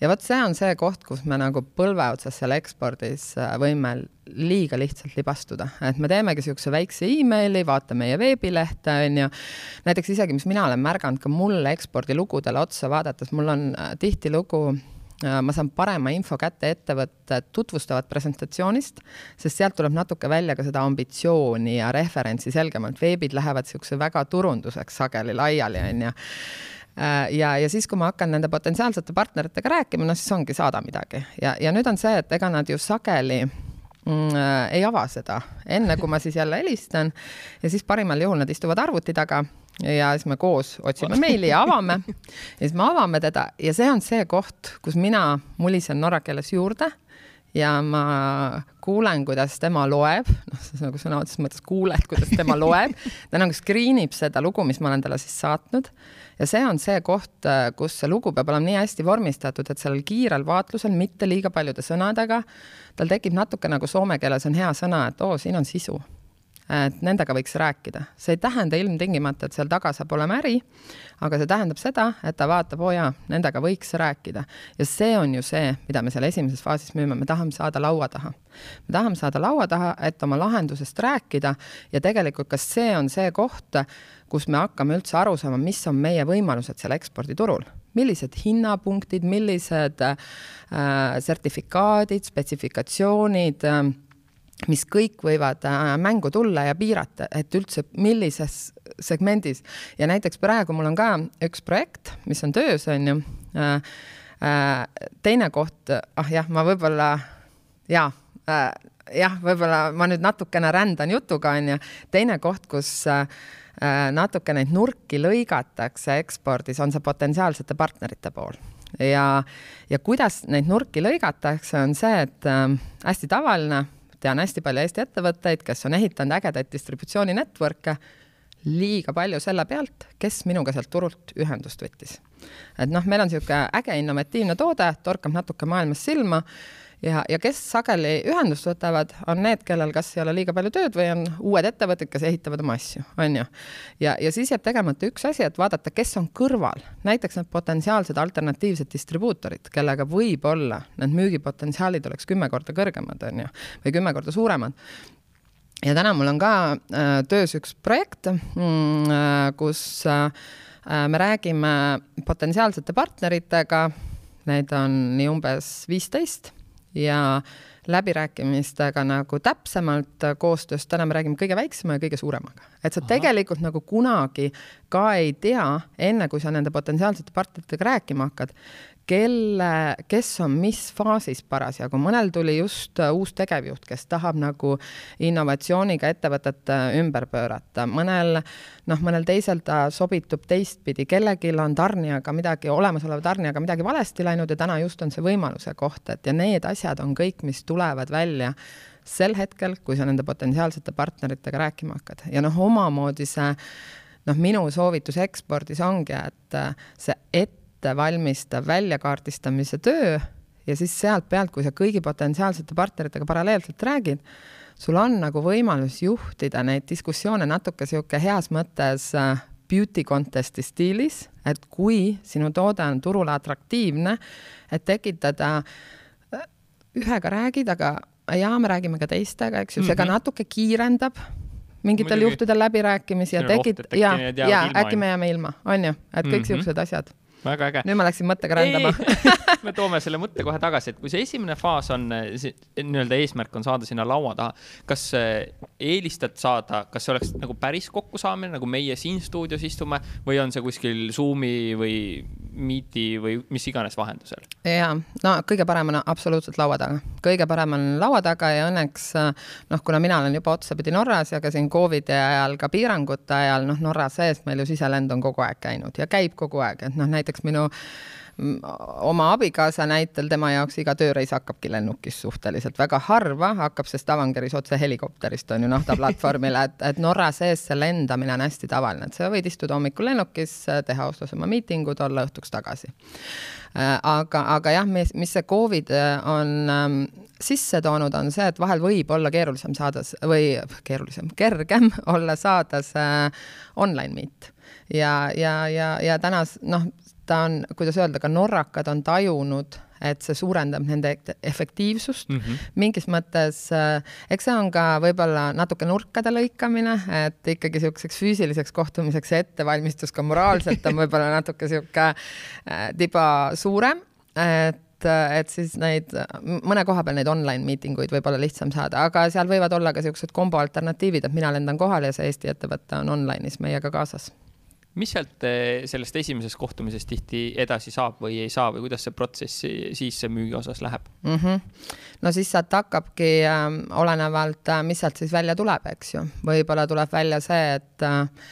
ja vot see on see koht, kus me nagu põlve otsas seal ekspordis äh, võime liiga lihtsalt libastuda, et me teemegi niisuguse väikse emaili, vaata meie veebilehte, on ju. näiteks isegi, mis mina olen märganud ka mulle ekspordilugudele otsa vaadates, mul on äh, tihtilugu ma saan parema info kätte ettevõtted tutvustavad presentatsioonist, sest sealt tuleb natuke välja ka seda ambitsiooni ja referentsi selgemalt, veebid lähevad niisuguse väga turunduseks sageli laiali, on ju äh, ja, ja siis, kui ma hakkan nende potentsiaalsete partneritega rääkima, no siis ongi saada midagi. Ja, ja nüüd on see, et ega nad ju sageli äh, ei ava seda, enne kui ma siis jälle helistan ja siis parimal juhul nad istuvad arvuti taga ja siis me koos otsime meili ja avame. Ja siis me avame teda. Ja see on see koht, kus mina mulisen norra keeles juurde ja ma kuulen, kuidas tema loeb, noh, nagu sõna otseses mõttes kuuled, kuidas tema loeb, ta nagu screen ib seda lugu, mis ma olen talle siis saatnud. Ja see on see koht, kus see lugu peab olema nii hästi vormistatud, et sellel kiirel vaatlusel, mitte liiga paljude sõnadega, tal tekib natuke nagu soome keeles on hea sõna, et oo, siin on sisu et nendega võiks rääkida. see ei tähenda ilmtingimata, et seal taga saab olema äri, aga see tähendab seda, et ta vaatab, oo jaa, nendega võiks rääkida. ja see on ju see, mida me seal esimeses faasis müüme, me tahame saada laua taha. me tahame saada laua taha, et oma lahendusest rääkida ja tegelikult kas see on see koht, kus me hakkame üldse aru saama, mis on meie võimalused seal eksporditurul millised hinnapunktid, millised äh, sertifikaadid, spetsifikatsioonid äh,, mis kõik võivad äh, mängu tulla ja piirata, et üldse millises segmendis ja näiteks praegu mul on ka üks projekt, mis on töös, on ju. Äh, äh, teine koht, ah jah, ma võib-olla ja jah, võib-olla ma nüüd natukene rändan jutuga, on ju. teine koht, kus natuke neid nurki lõigatakse ekspordis, on see potentsiaalsete partnerite pool ja, ja kuidas neid nurki lõigatakse, on see, et äh, hästi tavaline tean hästi palju Eesti ettevõtteid, kes on ehitanud ägedaid distributsiooni network'e liiga palju selle pealt, kes minuga sealt turult ühendust võttis. et noh, meil on niisugune äge innovatiivne toode, torkab natuke maailmas silma ja, ja kes sageli ühendust võtavad, on need, kellel kas ei ole liiga palju tööd või on uued ettevõtted, kes ehitavad oma asju, on ju. ja, ja siis jääb tegemata üks asi, et vaadata, kes on kõrval, näiteks need potentsiaalsed alternatiivsed distribuutorid, kellega võib-olla need müügipotentsiaalid oleks kümme korda kõrgemad, on ju, või kümme korda suuremad. Ja täna mul on ka äh, töös üks projekt mm,, äh, kus äh, me räägime potentsiaalsete partneritega, neid on nii umbes viisteist ja läbirääkimistega nagu täpsemalt koostöös, täna me räägime kõige väiksema ja kõige suuremaga. Et sa Aha. tegelikult nagu kunagi ka ei tea, enne kui sa nende potentsiaalsete partneritega rääkima hakkad, kelle, kes on mis faasis parasjagu, mõnel tuli just äh, uus tegevjuht, kes tahab nagu innovatsiooniga ettevõtet äh, ümber pöörata, mõnel noh, mõnel teisel ta sobitub teistpidi, kellelgi on tarnijaga midagi, olemasoleva tarnijaga midagi valesti läinud ja täna just on see võimaluse koht, et ja need asjad on kõik, mis tulevad välja sel hetkel, kui sa nende potentsiaalsete partneritega rääkima hakkad. Ja noh, omamoodi see noh, minu soovitus ekspordis ongi, et äh, see ette ettevalmistav väljakaardistamise töö ja siis sealt pealt, kui sa kõigi potentsiaalsete partneritega paralleelselt räägid, sul on nagu võimalus juhtida neid diskussioone natuke niisugune heas mõttes äh, beauty contest'i stiilis, et kui sinu toode on turule atraktiivne, et tekitada, äh, ühega räägid, aga jaa, me räägime ka teistega, eks ju see ka mhm. natuke kiirendab mingitel Muidugi. juhtudel läbirääkimisi ja tekit- ja, ja äkki me jääme ilma, on ju, et kõik mm -hmm. asjad väga äge. nüüd ma läksin mõttega rändama me toome selle mõtte kohe tagasi, et kui see esimene faas on, nii-öelda eesmärk on saada sinna laua taha, kas eelistad saada, kas see oleks nagu päris kokkusaamine, nagu meie siin stuudios istume või on see kuskil Zoomi või Meeti või mis iganes vahendusel? ja, no kõige parem on absoluutselt laua taga, kõige parem on laua taga ja õnneks noh, kuna mina olen juba otsapidi Norras ja ka siin Covidi ajal, ka piirangute ajal, noh, Norra sees meil ju siselend on kogu aeg käinud ja käib kogu aeg, et noh, näiteks minu oma abikaasa näitel tema jaoks iga tööreis hakkabki lennukis suhteliselt, väga harva hakkab see Stavangeris otse helikopterist on ju naftaplatvormile, et, et Norra sees see lendamine on hästi tavaline, et sa võid istuda hommikul lennukis, teha Oslos oma miitingud, olla õhtuks tagasi. Äh, aga, aga jah, mis, mis see Covid äh, on ähm, sisse toonud, on see, et vahel võib olla keerulisem saada või keerulisem, kergem olla saada see online meet ja, ja, ja, ja täna noh, ta on, kuidas öelda, ka norrakad on tajunud, et see suurendab nende efektiivsust mm. -hmm. mingis mõttes äh,, eks see on ka võib-olla natuke nurkade lõikamine, et ikkagi niisuguseks füüsiliseks kohtumiseks see ettevalmistus ka moraalselt on võib-olla natuke niisugune äh, tiba suurem, et et siis neid, mõne koha peal neid online miitinguid võib olla lihtsam saada, aga seal võivad olla ka niisugused kombo alternatiivid, et mina lendan kohale ja see Eesti ettevõte on online'is meiega kaasas mis sealt eh, sellest esimesest kohtumisest tihti edasi saab või ei saa või kuidas see protsess siis see müügi osas läheb mm? -hmm. no siis sealt hakkabki äh, olenevalt, äh, mis sealt siis välja tuleb, eks ju, võib-olla tuleb välja see, et äh,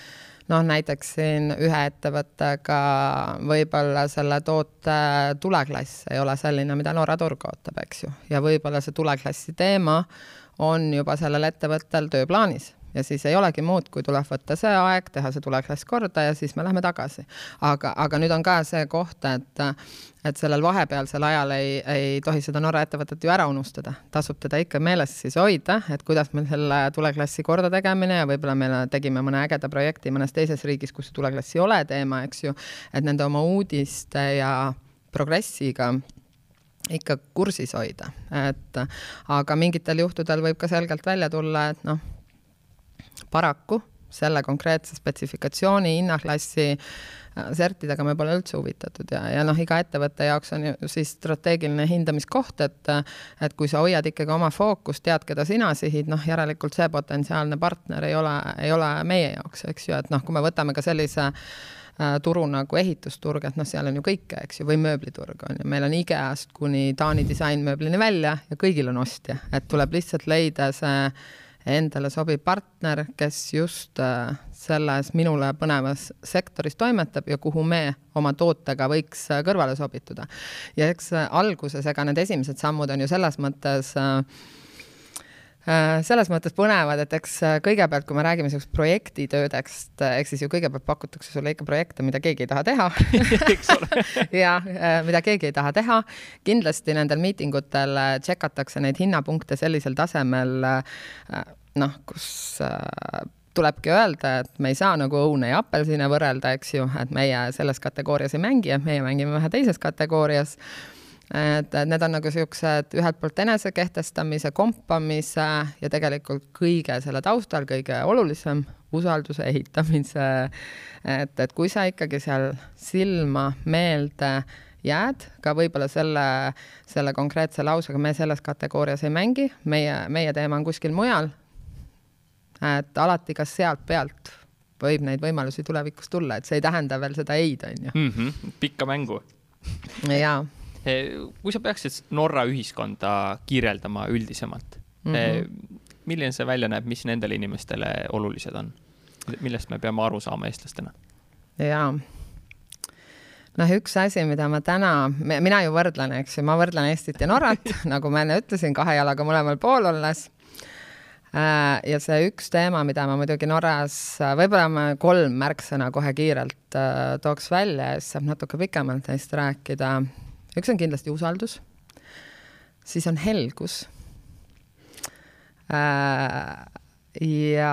noh, näiteks siin ühe ettevõttega võib-olla selle toote tuleklass ei ole selline, mida Norra turg ootab, eks ju, ja võib-olla see tuleklassi teema on juba sellel ettevõttel tööplaanis ja siis ei olegi muud, kui tuleb võtta see aeg, teha see tuleklass korda ja siis me lähme tagasi. aga, aga nüüd on ka see koht, et, et sellel vahepealsel ajal ei, ei tohi seda Norra ettevõtet ju ära unustada, tasub teda ikka meeles siis hoida, et kuidas meil selle tuleklassi korda tegemine ja võib-olla me tegime mõne ägeda projekti mõnes teises riigis, kus tuleklass ei ole teema, eks ju, et nende oma uudiste ja progressiga ikka kursis hoida, et aga mingitel juhtudel võib ka selgelt välja tulla, et noh paraku selle konkreetse spetsifikatsiooni, hinnaklassi sertidega me pole üldse huvitatud ja, ja noh, iga ettevõtte jaoks on ju siis strateegiline hindamiskoht, et et kui sa hoiad ikkagi oma fookust, tead, keda sina sihid, noh, järelikult see potentsiaalne partner ei ole, ei ole meie jaoks, eks ju, et noh, kui me võtame ka sellise äh, turu nagu ehitusturg, et noh, seal on ju kõike, eks ju, või mööbliturg on ju, meil on IKEA-st kuni Taani disainmööblini välja ja kõigil on ostja, et tuleb lihtsalt leida see endale sobiv partner, kes just äh, selles minule põnevas sektoris toimetab ja kuhu me oma tootega võiks äh, kõrvale sobituda. ja eks äh, alguses, ega need esimesed sammud on ju selles mõttes äh, selles mõttes põnevad, et eks kõigepealt, kui me räägime niisugust projektitöödest, eks siis ju kõigepealt pakutakse sulle ikka projekte, mida keegi ei taha teha ja mida keegi ei taha teha. kindlasti nendel miitingutel tšekatakse neid hinnapunkte sellisel tasemel noh, kus tulebki öelda, et me ei saa nagu õune ja apelsine võrrelda, eks ju, et meie selles kategoorias ei mängi, et meie mängime ühe teises kategoorias. Et, need on nagu niisugused ühelt poolt enesekehtestamise, kompamise ja tegelikult kõige selle taustal kõige olulisem, usalduse ehitamise. et, et kui sa ikkagi seal silma, meelde jääd, ka võib-olla selle, selle konkreetse lausega me selles kategoorias ei mängi, meie, meie teema on kuskil mujal et alati ka sealt pealt võib neid võimalusi tulevikus tulla, et see ei tähenda veel seda ei-d, on ju mm. -hmm. pikka mängu. jaa. Eh, kui sa peaksid Norra ühiskonda kirjeldama üldisemalt mm, -hmm. milline see välja näeb, mis nendele inimestele olulised on? millest me peame aru saama eestlastena? jaa noh, üks asi, mida ma täna, mina ju võrdlen, eks ju, ma võrdlen Eestit ja Norrat nagu ma enne ütlesin, kahe jalaga mõlemal pool olles Äh, ja see üks teema, mida ma muidugi Norras, äh, võib-olla ma kolm märksõna kohe kiirelt äh, tooks välja ja siis saab natuke pikemalt neist rääkida. Üks on kindlasti usaldus, siis on helgus. ja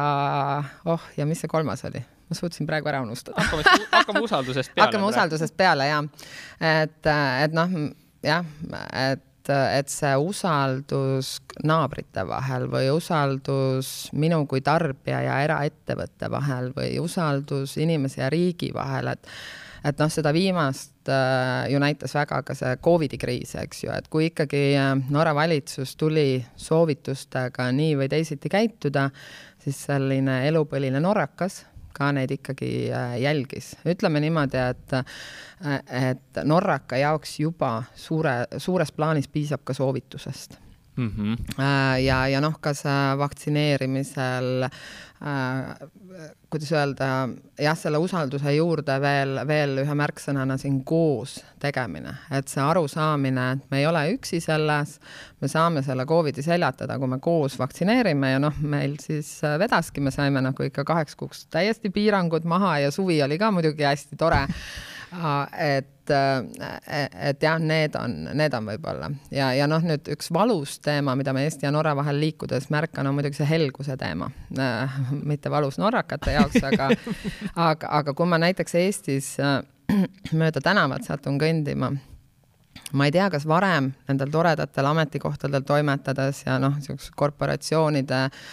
oh, ja mis see kolmas oli? ma suutsin praegu ära unustada. hakkame, hakkame usaldusest peale. hakkame usaldusest peale, jah. et, et noh, jah, et et see usaldus naabrite vahel või usaldus minu kui tarbija ja eraettevõtte vahel või usaldus inimese ja riigi vahel, et et noh, seda viimast äh, ju näitas väga ka see Covidi kriis, eks ju, et kui ikkagi äh, Norra valitsus tuli soovitustega nii või teisiti käituda, siis selline elupõline norrakas ka neid ikkagi äh, jälgis. ütleme niimoodi, et, äh, et norraka jaoks juba suure, suures plaanis piisab ka soovitusest mm. -hmm. ja, ja noh, ka see vaktsineerimisel äh, kuidas öelda, jah, selle usalduse juurde veel, veel ühe märksõnana siin koos tegemine, et see arusaamine, et me ei ole üksi selles, me saame selle Covidi seljatada, kui me koos vaktsineerime ja noh, meil siis vedaski, me saime nagu ikka kaheks kuuks täiesti piirangud maha ja suvi oli ka muidugi hästi tore et, et jah, need on, need on võib-olla ja, ja noh, nüüd üks valus teema, mida me Eesti ja Norra vahel liikudes märkan, on muidugi see helguse teema. mitte valus norrakate jaoks, aga, aga, aga kui ma näiteks Eestis mööda tänavat satun kõndima ma ei tea, kas varem nendel toredatel ametikohtadel toimetades ja noh, niisuguse korporatsioonide äh,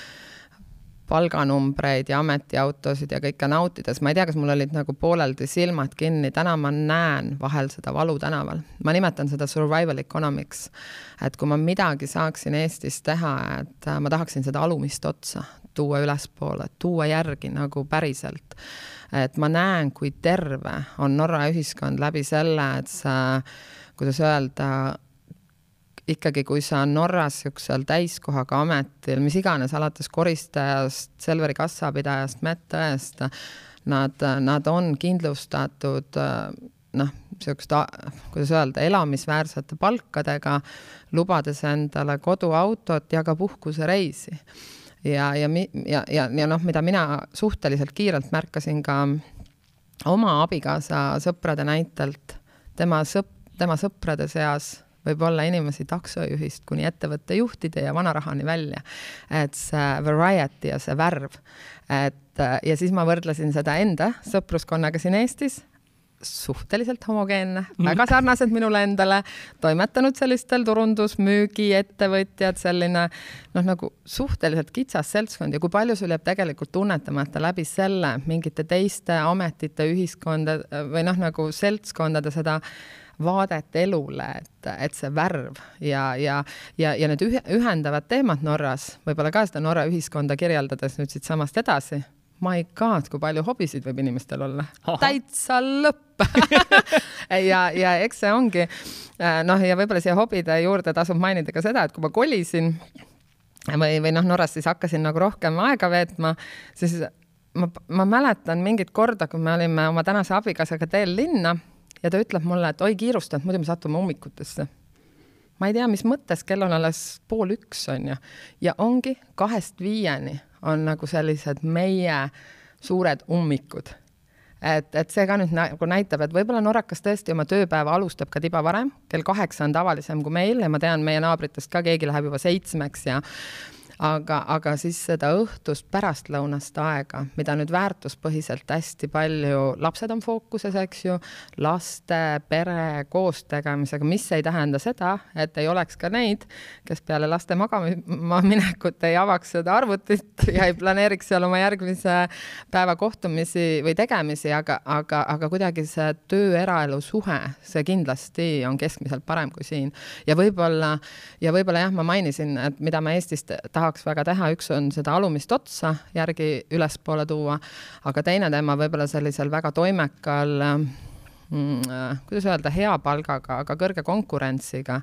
palganumbreid ja ametiautosid ja kõike nautides, ma ei tea, kas mul olid nagu pooleldi silmad kinni, täna ma näen vahel seda valu tänaval. ma nimetan seda survival economics. et kui ma midagi saaksin Eestis teha, et ma tahaksin seda alumist otsa tuua ülespoole, tuua järgi nagu päriselt. et ma näen, kui terve on Norra ühiskond läbi selle, et sa, kuidas öelda, ikkagi, kui sa Norras niisugusel täiskohaga ametil, mis iganes, alates koristajast, Selveri kassapidajast, medõest, nad, nad on kindlustatud noh, niisugust, kuidas öelda, elamisväärsete palkadega, lubades endale koduautot ja ka puhkusereisi. ja, ja, ja, ja, ja noh, mida mina suhteliselt kiirelt märkasin ka oma abikaasa sõprade näitelt, tema sõp-, tema sõprade seas võib olla inimesi taksojuhist kuni ettevõtte juhtide ja vanarahani välja. et see variety ja see värv, et ja siis ma võrdlesin seda enda sõpruskonnaga siin Eestis, suhteliselt homogeenne mm., väga sarnased minule endale, toimetanud sellistel turundusmüügiettevõtjad, selline noh, nagu suhteliselt kitsas seltskond ja kui palju sul jääb tegelikult tunnetamata läbi selle mingite teiste ametite, ühiskonda või noh, nagu seltskondade seda vaadet elule, et, et see värv ja, ja, ja, ja need ühe, ühendavad teemad Norras, võib-olla ka seda Norra ühiskonda kirjeldades nüüd siitsamast edasi. My god, kui palju hobisid võib inimestel olla. täitsa lõpp. Ja, ja eks see ongi äh, noh, ja võib-olla siia hobide juurde tasub mainida ka seda, et kui ma kolisin või, või noh, Norras siis hakkasin nagu rohkem aega veetma, siis ma, ma mäletan mingit korda, kui me olime oma tänase abikaasaga teel linna ja ta ütleb mulle, et oi, kiirusta, et muidu me satume ummikutesse. Ma ei tea, mis mõttes, kell on alles pool üks, on ju, ja ongi kahest viieni on nagu sellised meie suured ummikud. et, et see ka nüüd nagu näitab, et võib-olla norrakas tõesti oma tööpäeva alustab ka tiba varem, kell kaheksa on tavalisem kui meil ja ma tean, meie naabritest ka keegi läheb juba seitsmeks ja aga, aga siis seda õhtust pärastlõunast aega, mida nüüd väärtuspõhiselt hästi palju, lapsed on fookuses, eks ju, laste, pere koostegemisega, mis ei tähenda seda, et ei oleks ka neid, kes peale laste magama minekut ei avaks seda arvutit ja ei planeeriks seal oma järgmise päeva kohtumisi või tegemisi, aga, aga, aga kuidagi see töö-eraelu suhe, see kindlasti on keskmiselt parem kui siin. ja võib-olla, ja võib-olla jah, ma mainisin, et mida me Eestis tahame tahaks väga teha, üks on seda alumist otsa järgi ülespoole tuua, aga teine teema võib-olla sellisel väga toimekal mm, äh, kuidas öelda, hea palgaga, aga kõrge konkurentsiga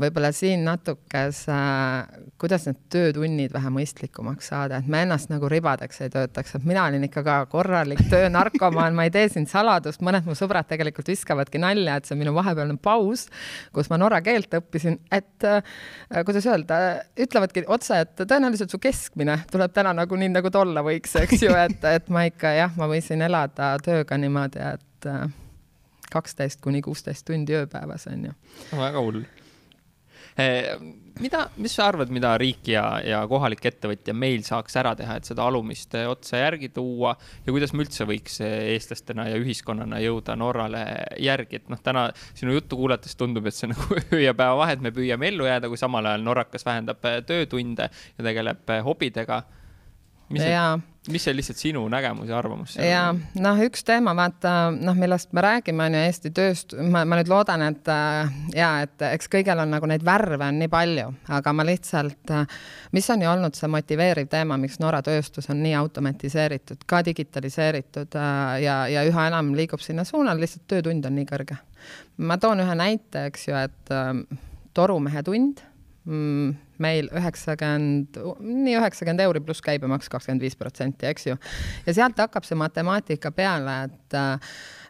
võib-olla siin natuke see, kuidas need töötunnid vähe mõistlikumaks saada, et me ennast nagu ribadeks ei töötaks, et mina olin ikka ka korralik töönarkomaan, ma ei tee siin saladust, mõned mu sõbrad tegelikult viskavadki nalja, et see minu vahepealne paus, kus ma norra keelt õppisin, et äh, kuidas öelda, ütlevadki otse, et tõenäoliselt su keskmine tuleb täna nagu nii, nagu ta olla võiks, eks ju, et, et ma ikka jah, ma võisin elada tööga niimoodi, et äh, kaksteist kuni kuusteist tundi ööpäevas on ju. väga hull mida, mis sa arvad, mida riik ja, ja kohalik ettevõtja meil saaks ära teha, et seda alumist otsa järgi tuua? Ja kuidas me üldse võiks eestlastena ja ühiskonnana jõuda Norrale järgi, et noh, täna sinu juttu kuulates tundub, et see nagu öö ja päeva vahe, et me püüame ellu jääda, kui samal ajal norrakas vähendab töötunde ja tegeleb hobidega. Mis see mis see lihtsalt sinu nägemus ja arvamus? ja noh, üks teema, vaata noh, millest me räägime, on ju Eesti tööst-, ma, ma nüüd loodan, et äh, ja et eks kõigil on nagu neid värve on nii palju, aga ma lihtsalt äh,, mis on ju olnud see motiveeriv teema, miks Norra tööstus on nii automatiseeritud, ka digitaliseeritud äh, ja, ja üha enam liigub sinna suunal, lihtsalt töötund on nii kõrge. ma toon ühe näite, eks ju, et äh, torumehe tund meil üheksakümmend, nii üheksakümmend euri pluss käibemaks kakskümmend viis protsenti, eks ju. ja sealt hakkab see matemaatika peale, et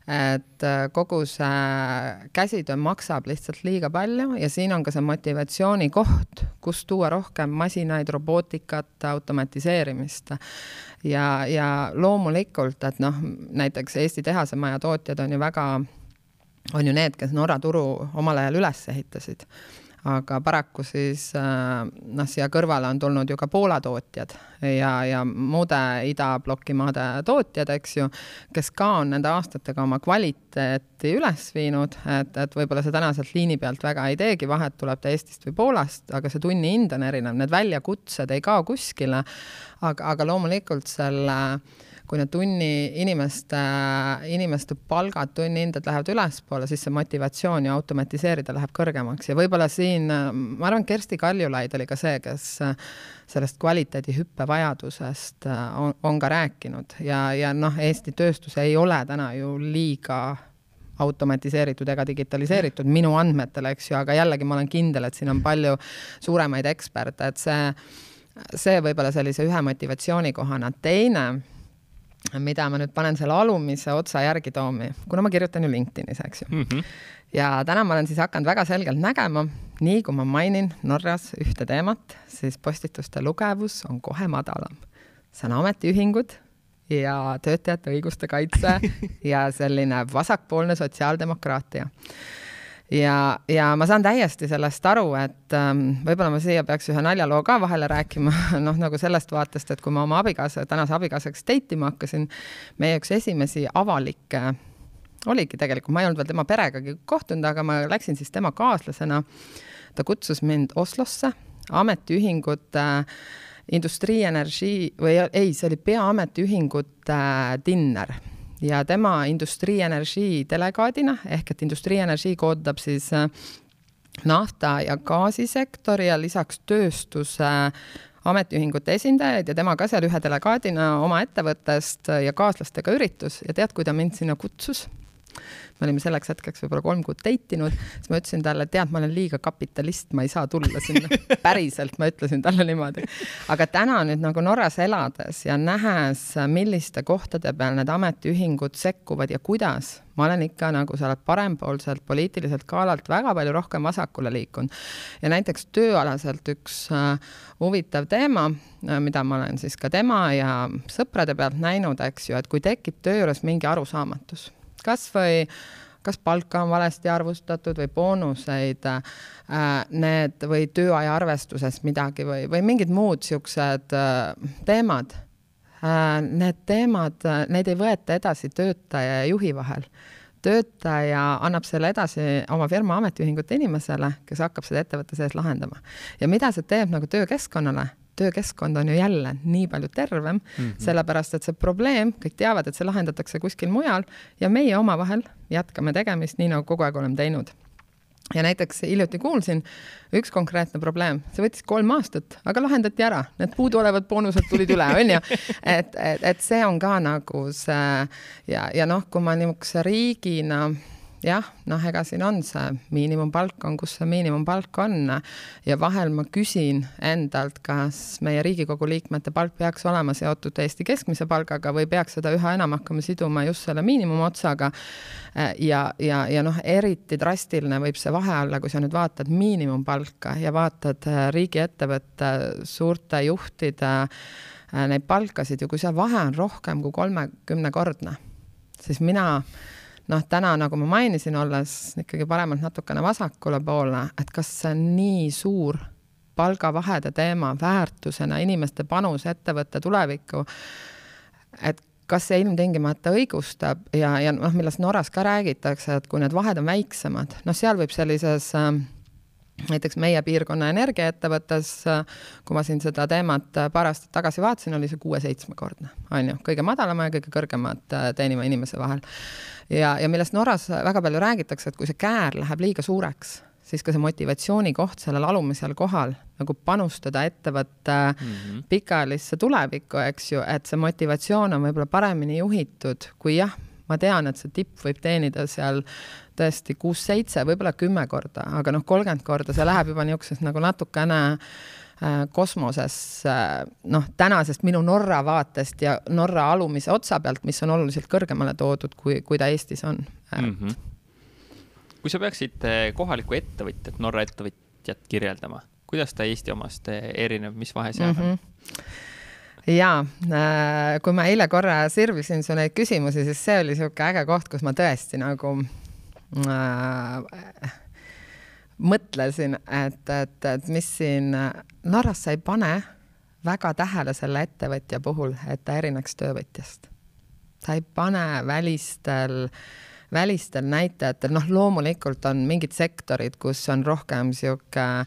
et kogu see käsitöö maksab lihtsalt liiga palju ja siin on ka see motivatsiooni koht, kus tuua rohkem masinaid, robootikat, automatiseerimist. ja, ja loomulikult, et noh, näiteks Eesti tehasemaja tootjad on ju väga, on ju need, kes Norra turu omal ajal üles ehitasid aga paraku siis äh, noh, siia kõrvale on tulnud ju ka Poola tootjad ja, ja muude idabloki maade tootjad, eks ju, kes ka on nende aastatega oma kvaliteeti üles viinud, et, et võib-olla see täna sealt liini pealt väga ei teegi vahet, tuleb ta Eestist või Poolast, aga see tunni hind on erinev, need väljakutsed ei kao kuskile. aga, aga loomulikult selle äh, kui need tunni inimeste, inimeste palgad, tunnihinded lähevad ülespoole, siis see motivatsioon ju automatiseerida läheb kõrgemaks ja võib-olla siin, ma arvan, Kersti Kaljulaid oli ka see, kes sellest kvaliteedihüppe vajadusest on, on ka rääkinud ja, ja noh, Eesti tööstus ei ole täna ju liiga automatiseeritud ega digitaliseeritud minu andmetel, eks ju, aga jällegi ma olen kindel, et siin on palju suuremaid eksperte, et see, see võib-olla sellise ühe motivatsioonikohana. teine mida ma nüüd panen selle alumise otsa järgi toomi, kuna ma kirjutan ju LinkedInis, eks ju mm. -hmm. ja täna ma olen siis hakanud väga selgelt nägema, nii kui ma mainin Norras ühte teemat, siis postituste lugevus on kohe madalam. see on ametiühingud ja töötajate õiguste kaitse ja selline vasakpoolne sotsiaaldemokraatia ja, ja ma saan täiesti sellest aru, et ähm, võib-olla ma siia peaks ühe naljaloo ka vahele rääkima, noh, nagu sellest vaatest, et kui ma oma abikaasa, tänase abikaasaks date ima hakkasin, meie üks esimesi avalikke oligi tegelikult, ma ei olnud veel tema peregagi kohtunud, aga ma läksin siis tema kaaslasena. ta kutsus mind Oslosse ametiühingute äh, Industriienergii või ei, see oli Peaametiühingute äh, dinner ja tema Industriienergii delegaadina ehk et Industriienergii koondab siis äh, nafta ja gaasisektori ja lisaks tööstuse ametiühingute esindajaid ja tema ka seal ühe delegaadina oma ettevõttest ja kaaslastega üritus ja tead, kui ta mind sinna kutsus? Me olime selleks hetkeks võib-olla kolm kuud date inud, siis ma ütlesin talle, tead, ma olen liiga kapitalist, ma ei saa tulla sinna. päriselt, ma ütlesin talle niimoodi. aga täna nüüd nagu Norras elades ja nähes, milliste kohtade peal need ametiühingud sekkuvad ja kuidas, ma olen ikka nagu sa oled parempoolselt poliitiliselt kaalalt väga palju rohkem vasakule liikunud. ja näiteks tööalaselt üks äh, huvitav teema äh,, mida ma olen siis ka tema ja sõprade pealt näinud, eks ju, et kui tekib töö juures mingi arusaamatus kas või kas palka on valesti arvustatud või boonuseid äh,, need või tööaja arvestuses midagi või, või mingid muud siuksed äh, teemad äh,. Need teemad, neid ei võeta edasi töötaja ja juhi vahel. töötaja annab selle edasi oma firma ametiühingute inimesele, kes hakkab seda ettevõtte sees lahendama. ja mida see teeb nagu töökeskkonnale töökeskkond on ju jälle nii palju tervem mm, -hmm. sellepärast et see probleem, kõik teavad, et see lahendatakse kuskil mujal ja meie omavahel jätkame tegemist nii, nagu kogu aeg oleme teinud. ja näiteks hiljuti kuulsin üks konkreetne probleem, see võttis kolm aastat, aga lahendati ära, need puuduolevad boonused tulid üle, onju. et, et, et see on ka nagu see ja, ja noh, kui ma niisuguse riigina no, jah, noh, ega siin on see miinimumpalk on, kus see miinimumpalk on ja vahel ma küsin endalt, kas meie Riigikogu liikmete palk peaks olema seotud Eesti keskmise palgaga või peaks seda üha enam hakkama siduma just selle miinimumotsaga. ja, ja, ja noh, eriti drastiline võib see vahe olla, kui sa nüüd vaatad miinimumpalka ja vaatad riigiettevõtte suurte juhtide neid palkasid ja kui see vahe on rohkem kui kolmekümnekordne, siis mina noh, täna, nagu ma mainisin, olles ikkagi paremalt natukene vasakule poole, et kas see on nii suur palgavahede teema väärtusena inimeste panus ettevõtte tulevikku, et kas see ilmtingimata õigustab ja, ja noh, millest Norras ka räägitakse, et kui need vahed on väiksemad, noh, seal võib sellises äh, näiteks meie piirkonna energiaettevõttes, kui ma siin seda teemat paar aastat tagasi vaatasin, oli see kuue-seitsmekordne, on ju, kõige madalama ja kõige kõrgemat äh, teeniva inimese vahel. ja, ja millest Norras väga palju räägitakse, et kui see käär läheb liiga suureks, siis ka see motivatsioonikoht sellel alumisel kohal nagu panustada ettevõtte mm -hmm. pikaajalisse tulevikku, eks ju, et see motivatsioon on võib-olla paremini juhitud, kui jah, ma tean, et see tipp võib teenida seal tõesti kuus-seitse, võib-olla kümme korda, aga noh, kolmkümmend korda, see läheb juba niisugusest nagu natukene äh, kosmoses äh, noh, tänasest minu Norra vaatest ja Norra alumise otsa pealt, mis on oluliselt kõrgemale toodud, kui, kui ta Eestis on mm. -hmm. kui sa peaksid äh, kohalikku ettevõtjat, Norra ettevõtjat kirjeldama, kuidas ta Eesti omast erineb, mis vahe seal on mm? -hmm jaa, kui ma eile korra sirvisin su neid küsimusi, siis see oli niisugune äge koht, kus ma tõesti nagu äh, mõtlesin, et, et, et mis siin Norras sa ei pane väga tähele selle ettevõtja puhul, et ta erineks töövõtjast. sa ei pane välistel välistel näitajatel, noh, loomulikult on mingid sektorid, kus on rohkem niisugune,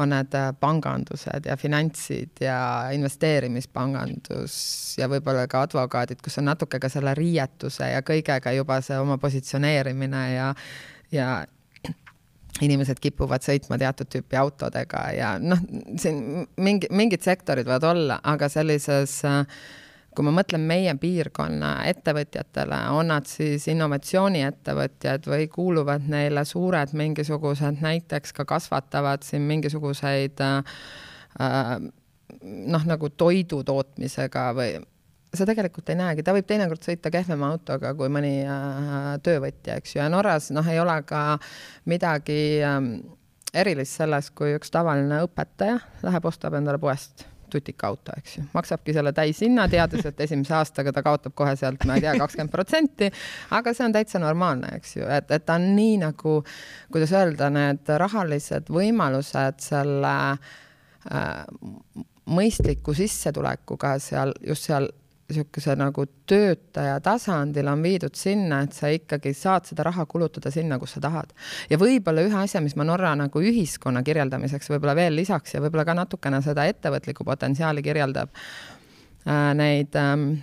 on need pangandused ja finantsid ja investeerimispangandus ja võib-olla ka advokaadid, kus on natuke ka selle riietuse ja kõigega juba see oma positsioneerimine ja, ja inimesed kipuvad sõitma teatud tüüpi autodega ja noh, siin mingi, mingid sektorid võivad olla, aga sellises äh, kui ma mõtlen meie piirkonna ettevõtjatele, on nad siis innovatsiooniettevõtjad või kuuluvad neile suured mingisugused, näiteks ka kasvatavad siin mingisuguseid äh, noh, nagu toidu tootmisega või sa tegelikult ei näegi, ta võib teinekord sõita kehvema autoga kui mõni äh, töövõtja, eks ju, ja Norras noh, ei ole ka midagi äh, erilist selles, kui üks tavaline õpetaja läheb, ostab endale poest tutikauto, eks ju, maksabki selle täishinna, teades, et esimese aastaga ta kaotab kohe sealt, ma ei tea, kakskümmend protsenti, aga see on täitsa normaalne, eks ju, et, et ta on nii nagu, kuidas öelda, need rahalised võimalused selle äh, mõistliku sissetulekuga seal, just seal niisuguse nagu töötaja tasandil on viidud sinna, et sa ikkagi saad seda raha kulutada sinna, kus sa tahad. ja võib-olla ühe asja, mis ma Norra nagu ühiskonna kirjeldamiseks võib-olla veel lisaks ja võib-olla ka natukene seda ettevõtlikku potentsiaali kirjeldab äh,, neid ähm,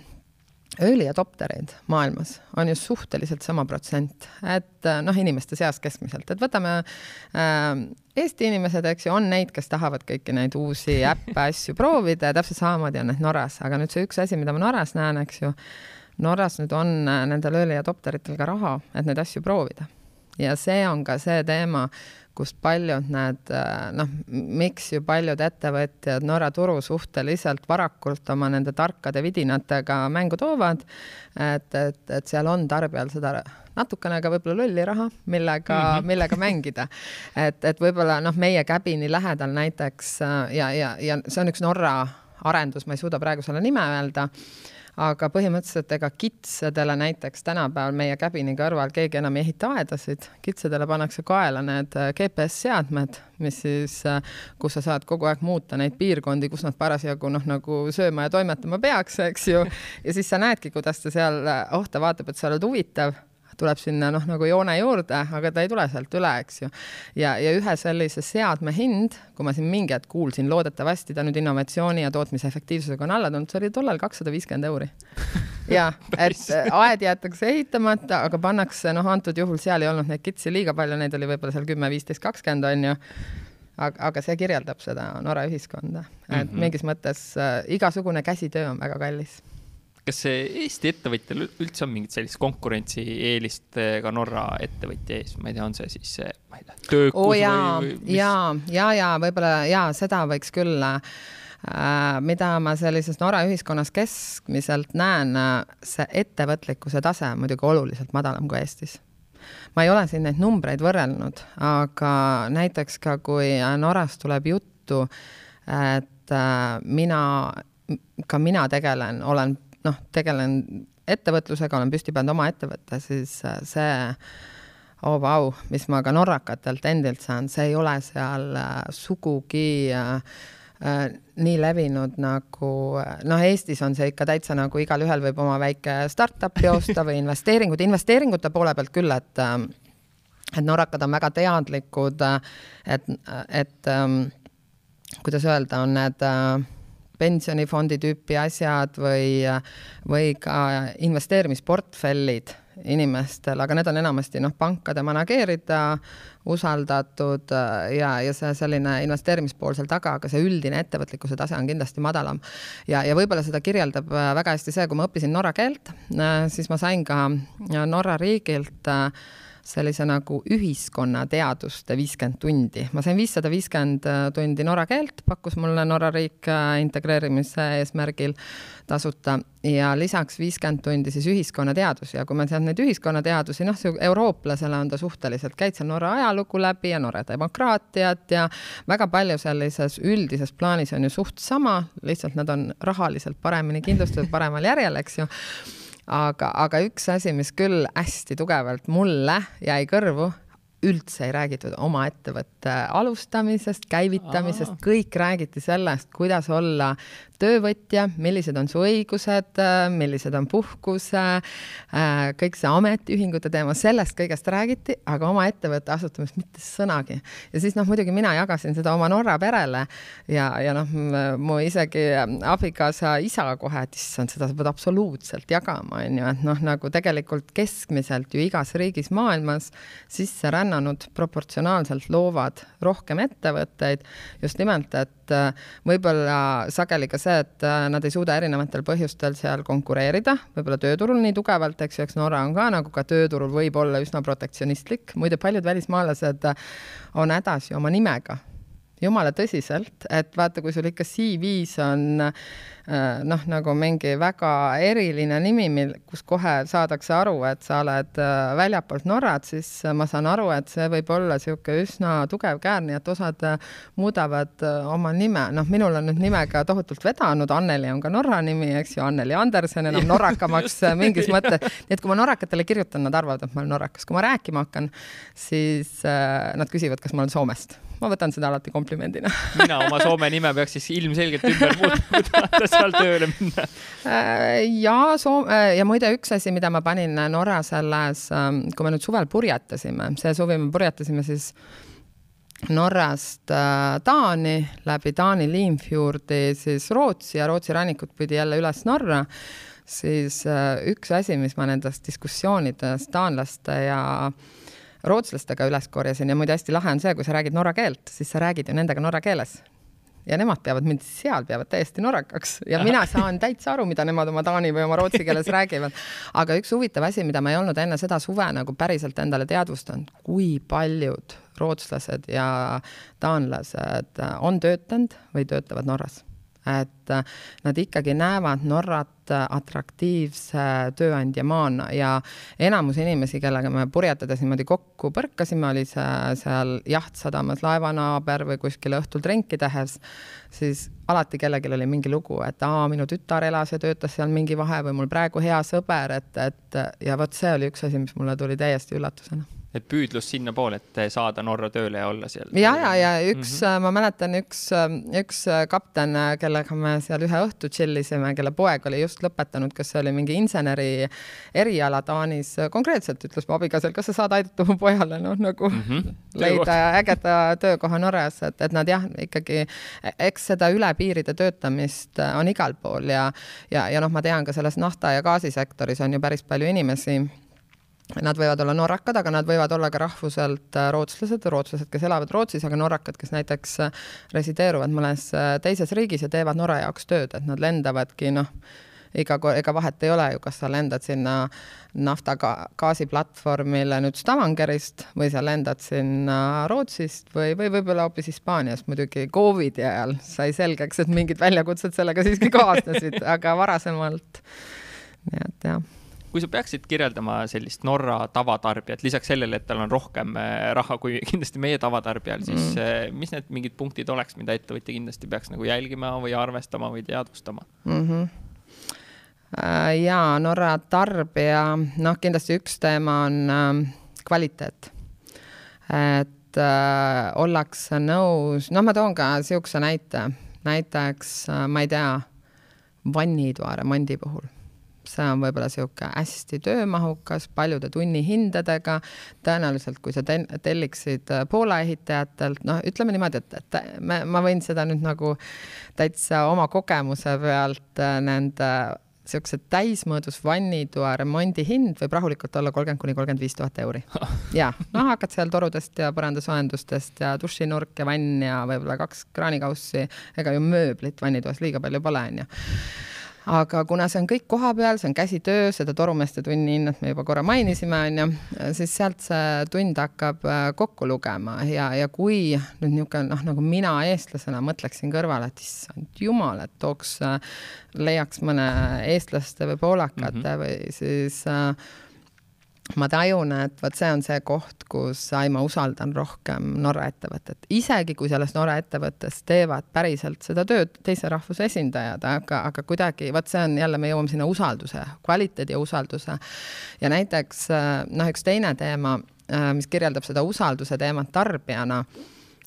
early adoptereid maailmas on ju suhteliselt sama protsent, et äh, noh, inimeste seas keskmiselt, et võtame äh, Eesti inimesed, eks ju, on neid, kes tahavad kõiki neid uusi äppe, asju proovida ja täpselt samamoodi on need Norras, aga nüüd see üks asi, mida ma Norras näen, eks ju, Norras nüüd on äh, nendel early adopteritel ka raha, et neid asju proovida. ja see on ka see teema, kust paljud need äh, noh, miks ju paljud ettevõtjad Norra turu suhteliselt varakult oma nende tarkade vidinatega mängu toovad, et, et, et seal on tarbijal seda natukene ka võib-olla lolli raha, millega mm, -hmm. millega mängida. et, et võib-olla noh, meie Käbini lähedal näiteks äh, ja, ja, ja see on üks Norra arendus, ma ei suuda praegu selle nime öelda aga põhimõtteliselt ega kitsedele näiteks tänapäeval meie käbini kõrval keegi enam ei ehita aedasid, kitsedele pannakse kaela need äh, GPS-seadmed, mis siis, äh, kus sa saad kogu aeg muuta neid piirkondi, kus nad parasjagu noh, nagu sööma ja toimetama peaks, eks ju. ja siis sa näedki, kuidas ta seal, äh, oh, ta vaatab, et sa oled huvitav tuleb sinna noh, nagu joone juurde, aga ta ei tule sealt üle, eks ju. ja, ja ühe sellise seadme hind, kui ma siin mingi hetk kuulsin, loodetavasti ta nüüd innovatsiooni ja tootmise efektiivsusega on alla tulnud, see oli tollal kakssada viiskümmend euri. ja, et aed jäetakse ehitamata, aga pannakse, noh, antud juhul seal ei olnud neid kitsi liiga palju, neid oli võib-olla seal kümme, viisteist, kakskümmend on ju aga, aga see kirjeldab seda Norra ühiskonda, et mm -hmm. mingis mõttes äh, igasugune käsitöö on väga kallis kas Eesti ettevõtjal üldse on mingit sellist konkurentsieelist ka Norra ettevõtja ees, ma ei tea, on see siis, ma ei tea, töökus oh, jaa, või, või mis...? ja, ja, ja võib-olla ja seda võiks küll äh, mida ma sellises Norra ühiskonnas keskmiselt näen, see ettevõtlikkuse tase on muidugi oluliselt madalam kui Eestis. ma ei ole siin neid numbreid võrrelnud, aga näiteks ka kui Norras tuleb juttu, et äh, mina, ka mina tegelen, olen noh, tegelen ettevõtlusega, olen püsti pannud oma ettevõtte, siis äh, see oh vau, mis ma ka norrakatelt endilt saan, see ei ole seal äh, sugugi äh, äh, nii levinud nagu noh, Eestis on see ikka täitsa nagu igalühel võib oma väike startup'i osta või investeeringud, investeeringute poole pealt küll, et et norrakad on väga teadlikud, et, et ähm, kuidas öelda, on need äh, pensionifondi tüüpi asjad või, või ka investeerimisportfellid inimestel, aga need on enamasti noh, pankade manageerida, usaldatud ja, ja see selline investeerimispool seal taga, aga see üldine ettevõtlikkuse tase on kindlasti madalam. ja, ja võib-olla seda kirjeldab väga hästi see, kui ma õppisin norra keelt, siis ma sain ka Norra riigilt äh, sellise nagu ühiskonnateaduste viiskümmend tundi. ma sain viissada viiskümmend äh, tundi norra keelt, pakkus mulle Norra riik äh, integreerimise eesmärgil tasuta. Ja lisaks viiskümmend tundi siis ühiskonnateadusi. Ja kui ma sealt neid ühiskonnateadusi, noh, eurooplasele on ta suhteliselt, käid seal Norra ajalugu läbi ja Norra demokraatiat ja väga palju sellises üldises plaanis on ju suht sama, lihtsalt nad on rahaliselt paremini kindlustatud, paremal järjel, eks ju aga, aga üks asi, mis küll hästi tugevalt mulle jäi kõrvu, üldse ei räägitud oma ettevõtte alustamisest, käivitamisest, kõik räägiti sellest, kuidas olla töövõtja, millised on su õigused, millised on puhkuse, kõik see ametiühingute teema, sellest kõigest räägiti, aga oma ettevõtte asutamist mitte sõnagi. ja siis noh, muidugi mina jagasin seda oma Norra perele ja, ja noh, mu isegi abikaasa isa kohe, et issand, seda sa pead absoluutselt jagama, on ju, et noh, nagu tegelikult keskmiselt ju igas riigis maailmas sisse rännanud proportsionaalselt loovad rohkem ettevõtteid just nimelt, et võib-olla sageli ka see, see, et äh, nad ei suuda erinevatel põhjustel seal konkureerida, võib-olla tööturul nii tugevalt, eks ju, eks Norra on ka nagu ka tööturul võib olla üsna protektsionistlik, muide paljud välismaalased äh, on hädas ju oma nimega jumala tõsiselt, et vaata, kui sul ikka CV-s on Äh, noh, nagu mingi väga eriline nimi, mil, kus kohe saadakse aru, et sa oled äh, väljapoolt Norrat, siis ma saan aru, et see võib olla niisugune üsna tugev käär, nii et osad äh, muudavad oma nime, noh, minul on nüüd nimega tohutult vedanud, Anneli on ka Norra nimi, eks ju, Anneli Andersen enam norrakamaks mingis mõttes, nii et kui ma norrakatele kirjutan, nad arvavad, et ma olen norrakas, kui ma rääkima hakkan, siis nad küsivad, kas ma olen Soomest ma võtan seda alati komplimendina mina oma Soome nime peaks siis ilmselgelt ümber muutma, kui tahate seal tööle minna. Äh, ja Soome ja muide, üks asi, mida ma panin Norra selles, ähm, kui me nüüd suvel purjetasime, see suvi me purjetasime siis Norrast äh, Taani, läbi Taani Limfjordi siis Rootsi ja Rootsi rannikut pidi jälle üles Norra, siis äh, üks asi, mis ma nendest diskussioonidest taanlaste ja rootslastega üles korjasin ja muide hästi lahe on see, kui sa räägid norra keelt, siis sa räägid ju nendega norra keeles. Ja nemad peavad mind seal, peavad täiesti norrakaks. Ja mina saan täitsa aru, mida nemad oma taani või oma rootsi keeles räägivad. aga üks huvitav asi, mida ma ei olnud enne seda suve nagu päriselt endale teadvustanud, kui paljud rootslased ja taanlased on töötanud või töötavad Norras. Et äh, nad ikkagi näevad Norrat äh, atraktiivse tööandjamaana ja enamus inimesi, kellega me purjetades niimoodi kokku põrkasime, oli see seal jahtsadamas laevanaaber või kuskil õhtul trenki tehes, siis alati kellelgi oli mingi lugu, et aa, minu tütar elas ja töötas seal mingi vahe või mul praegu hea sõber, et, et ja vot see oli üks asi, mis mulle tuli täiesti üllatusena et püüdlus sinnapoole, et saada Norra tööle ja olla seal. ja, ja, ja üks mm, -hmm. ma mäletan, üks, üks kapten, kellega me seal ühe õhtu chill isime, kelle poeg oli just lõpetanud, kas see oli mingi inseneri eriala Taanis, konkreetselt ütles mu abikaasal, kas sa saad aidata mu pojale, noh nagu mm -hmm. leida ägeda töökoha Norras, et, et nad jah, ikkagi, eks seda üle piiride töötamist on igal pool ja, ja, ja noh, ma tean ka selles nafta ja gaasisektoris on ju päris palju inimesi Nad võivad olla norrakad, aga nad võivad olla ka rahvuselt äh, rootslased, rootslased, kes elavad Rootsis, aga norrakad, kes näiteks äh, resideeruvad mõnes äh, teises riigis ja teevad Norra jaoks tööd, et nad lendavadki noh, iga, ega vahet ei ole ju, kas sa lendad sinna nafta gaasiplatvormile nüüd Stavangerist või sa lendad sinna Rootsist või, või võib-olla hoopis Hispaaniast, muidugi Covidi ajal sai selgeks, et mingid väljakutsed sellega siiski kaasnesid, aga varasemalt, nii et jah kui sa peaksid kirjeldama sellist Norra tavatarbijat, lisaks sellele, et tal on rohkem äh, raha kui kindlasti meie tavatarbijal, siis mm. Äh, mis need mingid punktid oleks, mida ettevõtja kindlasti peaks nagu jälgima või arvestama või teadvustama mm? -hmm ja Norra tarbija, noh, kindlasti üks teema on äh, kvaliteet. et äh, ollakse nõus, noh, ma toon ka niisuguse näite, näiteks äh, ma ei tea, vannitoa remondi puhul see on võib-olla niisugune hästi töömahukas, paljude tunnihindadega, tõenäoliselt kui sa telliksid äh, Poola ehitajatelt, noh, ütleme niimoodi, et, et me, ma võin seda nüüd nagu täitsa oma kogemuse pealt äh, nende niisuguse täismõõdus vannitoa remondi hind võib rahulikult olla kolmkümmend kuni kolmkümmend viis tuhat euri. ja, noh, hakkad seal torudest ja põrandasoojendustest ja dušinurk ja vann ja võib-olla kaks kraanikaussi, ega ju mööblit vannitoas liiga palju pole, onju aga kuna see on kõik kohapeal, see on käsitöö, seda torumeeste tunni hinnat me juba korra mainisime, onju, siis sealt see tund hakkab äh, kokku lugema ja, ja kui nüüd niisugune noh, nagu mina eestlasena mõtleksin kõrvale, et issand jumal, et tooks, äh, leiaks mõne eestlaste või poolakate mm -hmm. või siis äh, ma tajun, et vot see on see koht, kus ma usaldan rohkem Norra ettevõtet, isegi kui selles Norra ettevõttes teevad päriselt seda tööd teise rahvuse esindajad, aga, aga kuidagi vot see on jälle, me jõuame sinna usalduse, kvaliteedi ja usalduse. ja näiteks noh, üks teine teema, mis kirjeldab seda usalduse teemat tarbijana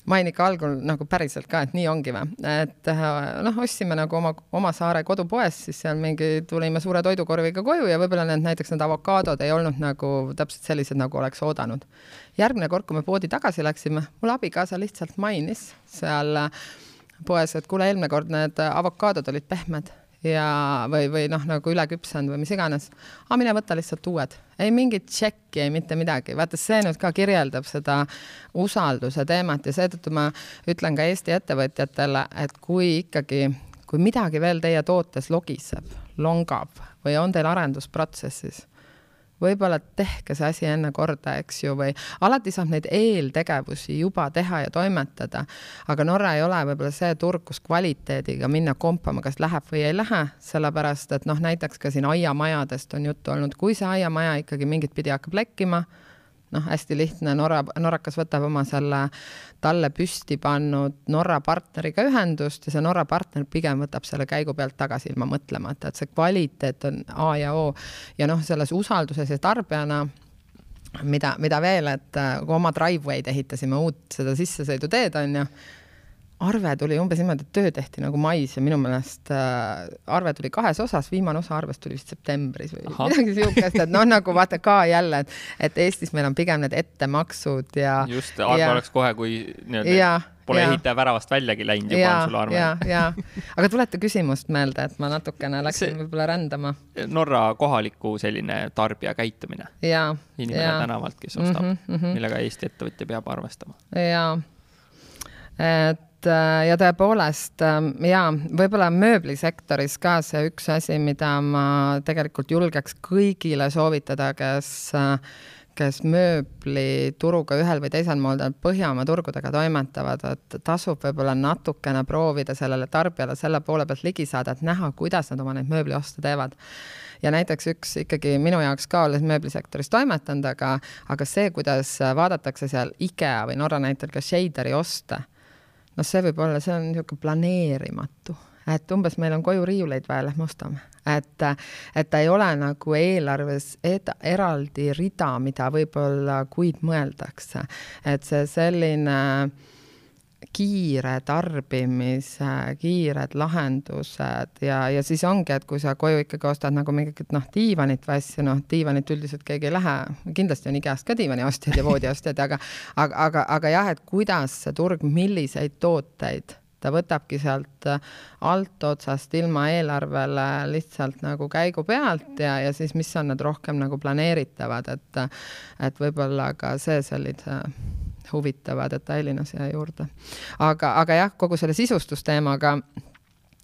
mainin ikka algul nagu päriselt ka, et nii ongi või, et äh, noh, ostsime nagu oma, oma saare kodupoest, siis seal mingi, tulime suure toidukorviga koju ja võib-olla need näiteks need avokaadod ei olnud nagu täpselt sellised, nagu oleks oodanud. järgmine kord, kui me poodi tagasi läksime, mul abikaasa lihtsalt mainis seal poes, et kuule, eelmine kord need avokaadod olid pehmed ja, või, või noh, nagu üle küpsenud või mis iganes. aga mine võta lihtsalt uued, ei mingit tšekki, ei mitte midagi, vaata see nüüd ka kirjeldab seda usalduse teemat ja seetõttu ma ütlen ka Eesti ettevõtjatele, et kui ikkagi, kui midagi veel teie tootes logiseb, longab või on teil arendusprotsessis võib-olla tehke see asi enne korda, eks ju, või alati saab neid eeltegevusi juba teha ja toimetada. aga Norra ei ole võib-olla see turg, kus kvaliteediga minna kompama, kas läheb või ei lähe, sellepärast et noh, näiteks ka siin aiamajadest on juttu olnud, kui see aiamaja ikkagi mingit pidi hakkab lekkima noh, hästi lihtne, Norra, norrakas võtab oma selle talle püsti pannud Norra partneriga ühendust ja see Norra partner pigem võtab selle käigu pealt tagasi ilma mõtlemata, et see kvaliteet on A ja O. ja noh, selles usalduses ja tarbijana mida, mida veel, et äh, kui oma driveway'd ehitasime, uut seda sissesõiduteed onju arve tuli umbes niimoodi, et töö tehti nagu mais ja minu meelest äh, arve tuli kahes osas, viimane osa arvest tuli vist septembris või Aha. midagi siukest, et noh, nagu vaata ka jälle, et, et Eestis meil on pigem need ettemaksud ja. just, arve ja, oleks kohe, kui nii-öelda pole ja. ehitaja väravast väljagi läinud, juba ja, on sul arve. ja, ja, aga tuleta küsimust meelde, et ma natukene läksin võib-olla rändama. Norra kohaliku selline tarbija käitumine. inimene ja. tänavalt, kes ostab mm, -hmm, mm -hmm. millega Eesti ettevõtja peab arvestama. jaa, et et äh, ja tõepoolest ähm, ja võib-olla mööblisektoris ka see üks asi, mida ma tegelikult julgeks kõigile soovitada, kes äh, kes mööblituruga ühel või teisel moel Põhjamaa turgudega toimetavad, et tasub võib-olla natukene proovida sellele tarbijale selle poole pealt ligi saada, et näha, kuidas nad oma neid mööblioste teevad. Ja näiteks üks ikkagi minu jaoks ka, olles mööblisektoris toimetanud, aga, aga see, kuidas vaadatakse seal IKEA või Norra näitel ka Shaderi oste noh, see võib olla, see on niisugune planeerimatu, et umbes meil on koju riiuleid vaja, lähme ostame. et, et ta ei ole nagu eelarves ed, eraldi rida, mida võib-olla kuid mõeldakse. et see selline äh, kiire tarbimise, kiired lahendused ja, ja siis ongi, et kui sa koju ikkagi ostad nagu mingit noh, diivanit või asju, noh, diivanit üldiselt keegi ei lähe, kindlasti on IKEA-st ka diivaniostjaid ja voodiostjaid, aga aga, aga, aga jah, et kuidas see turg, milliseid tooteid ta võtabki sealt altotsast ilma eelarvele lihtsalt nagu käigu pealt ja, ja siis, mis on need rohkem nagu planeeritavad, et et võib-olla ka see sellise huvitava detailina siia juurde. aga, aga jah, kogu selle sisustusteemaga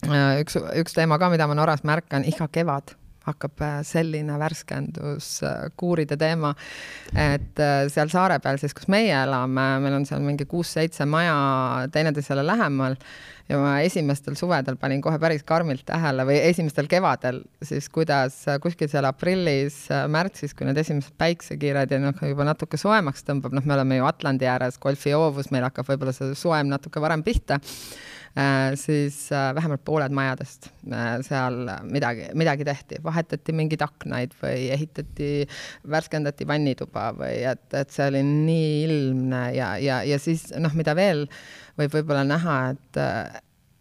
äh, üks, üks teema ka, mida ma Norras märkan, iga kevad hakkab äh, selline värskendus, äh, kuuride teema, et seal saare peal siis, kus meie elame, meil on seal mingi kuus-seitse maja teineteisele lähemal ja ma esimestel suvedel panin kohe päris karmilt tähele või esimestel kevadel siis, kuidas kuskil seal aprillis-märtsis, kui need esimesed päiksekiired ja noh, juba natuke soojemaks tõmbab, noh, me oleme ju Atlandi ääres, golfi hoovus, meil hakkab võib-olla see soem natuke varem pihta Äh, siis äh, vähemalt pooled majadest äh, seal midagi, midagi tehti, vahetati mingeid aknaid või ehitati, värskendati vannituba või et, et see oli nii ilmne ja, ja, ja siis noh, mida veel võib võib-olla näha, et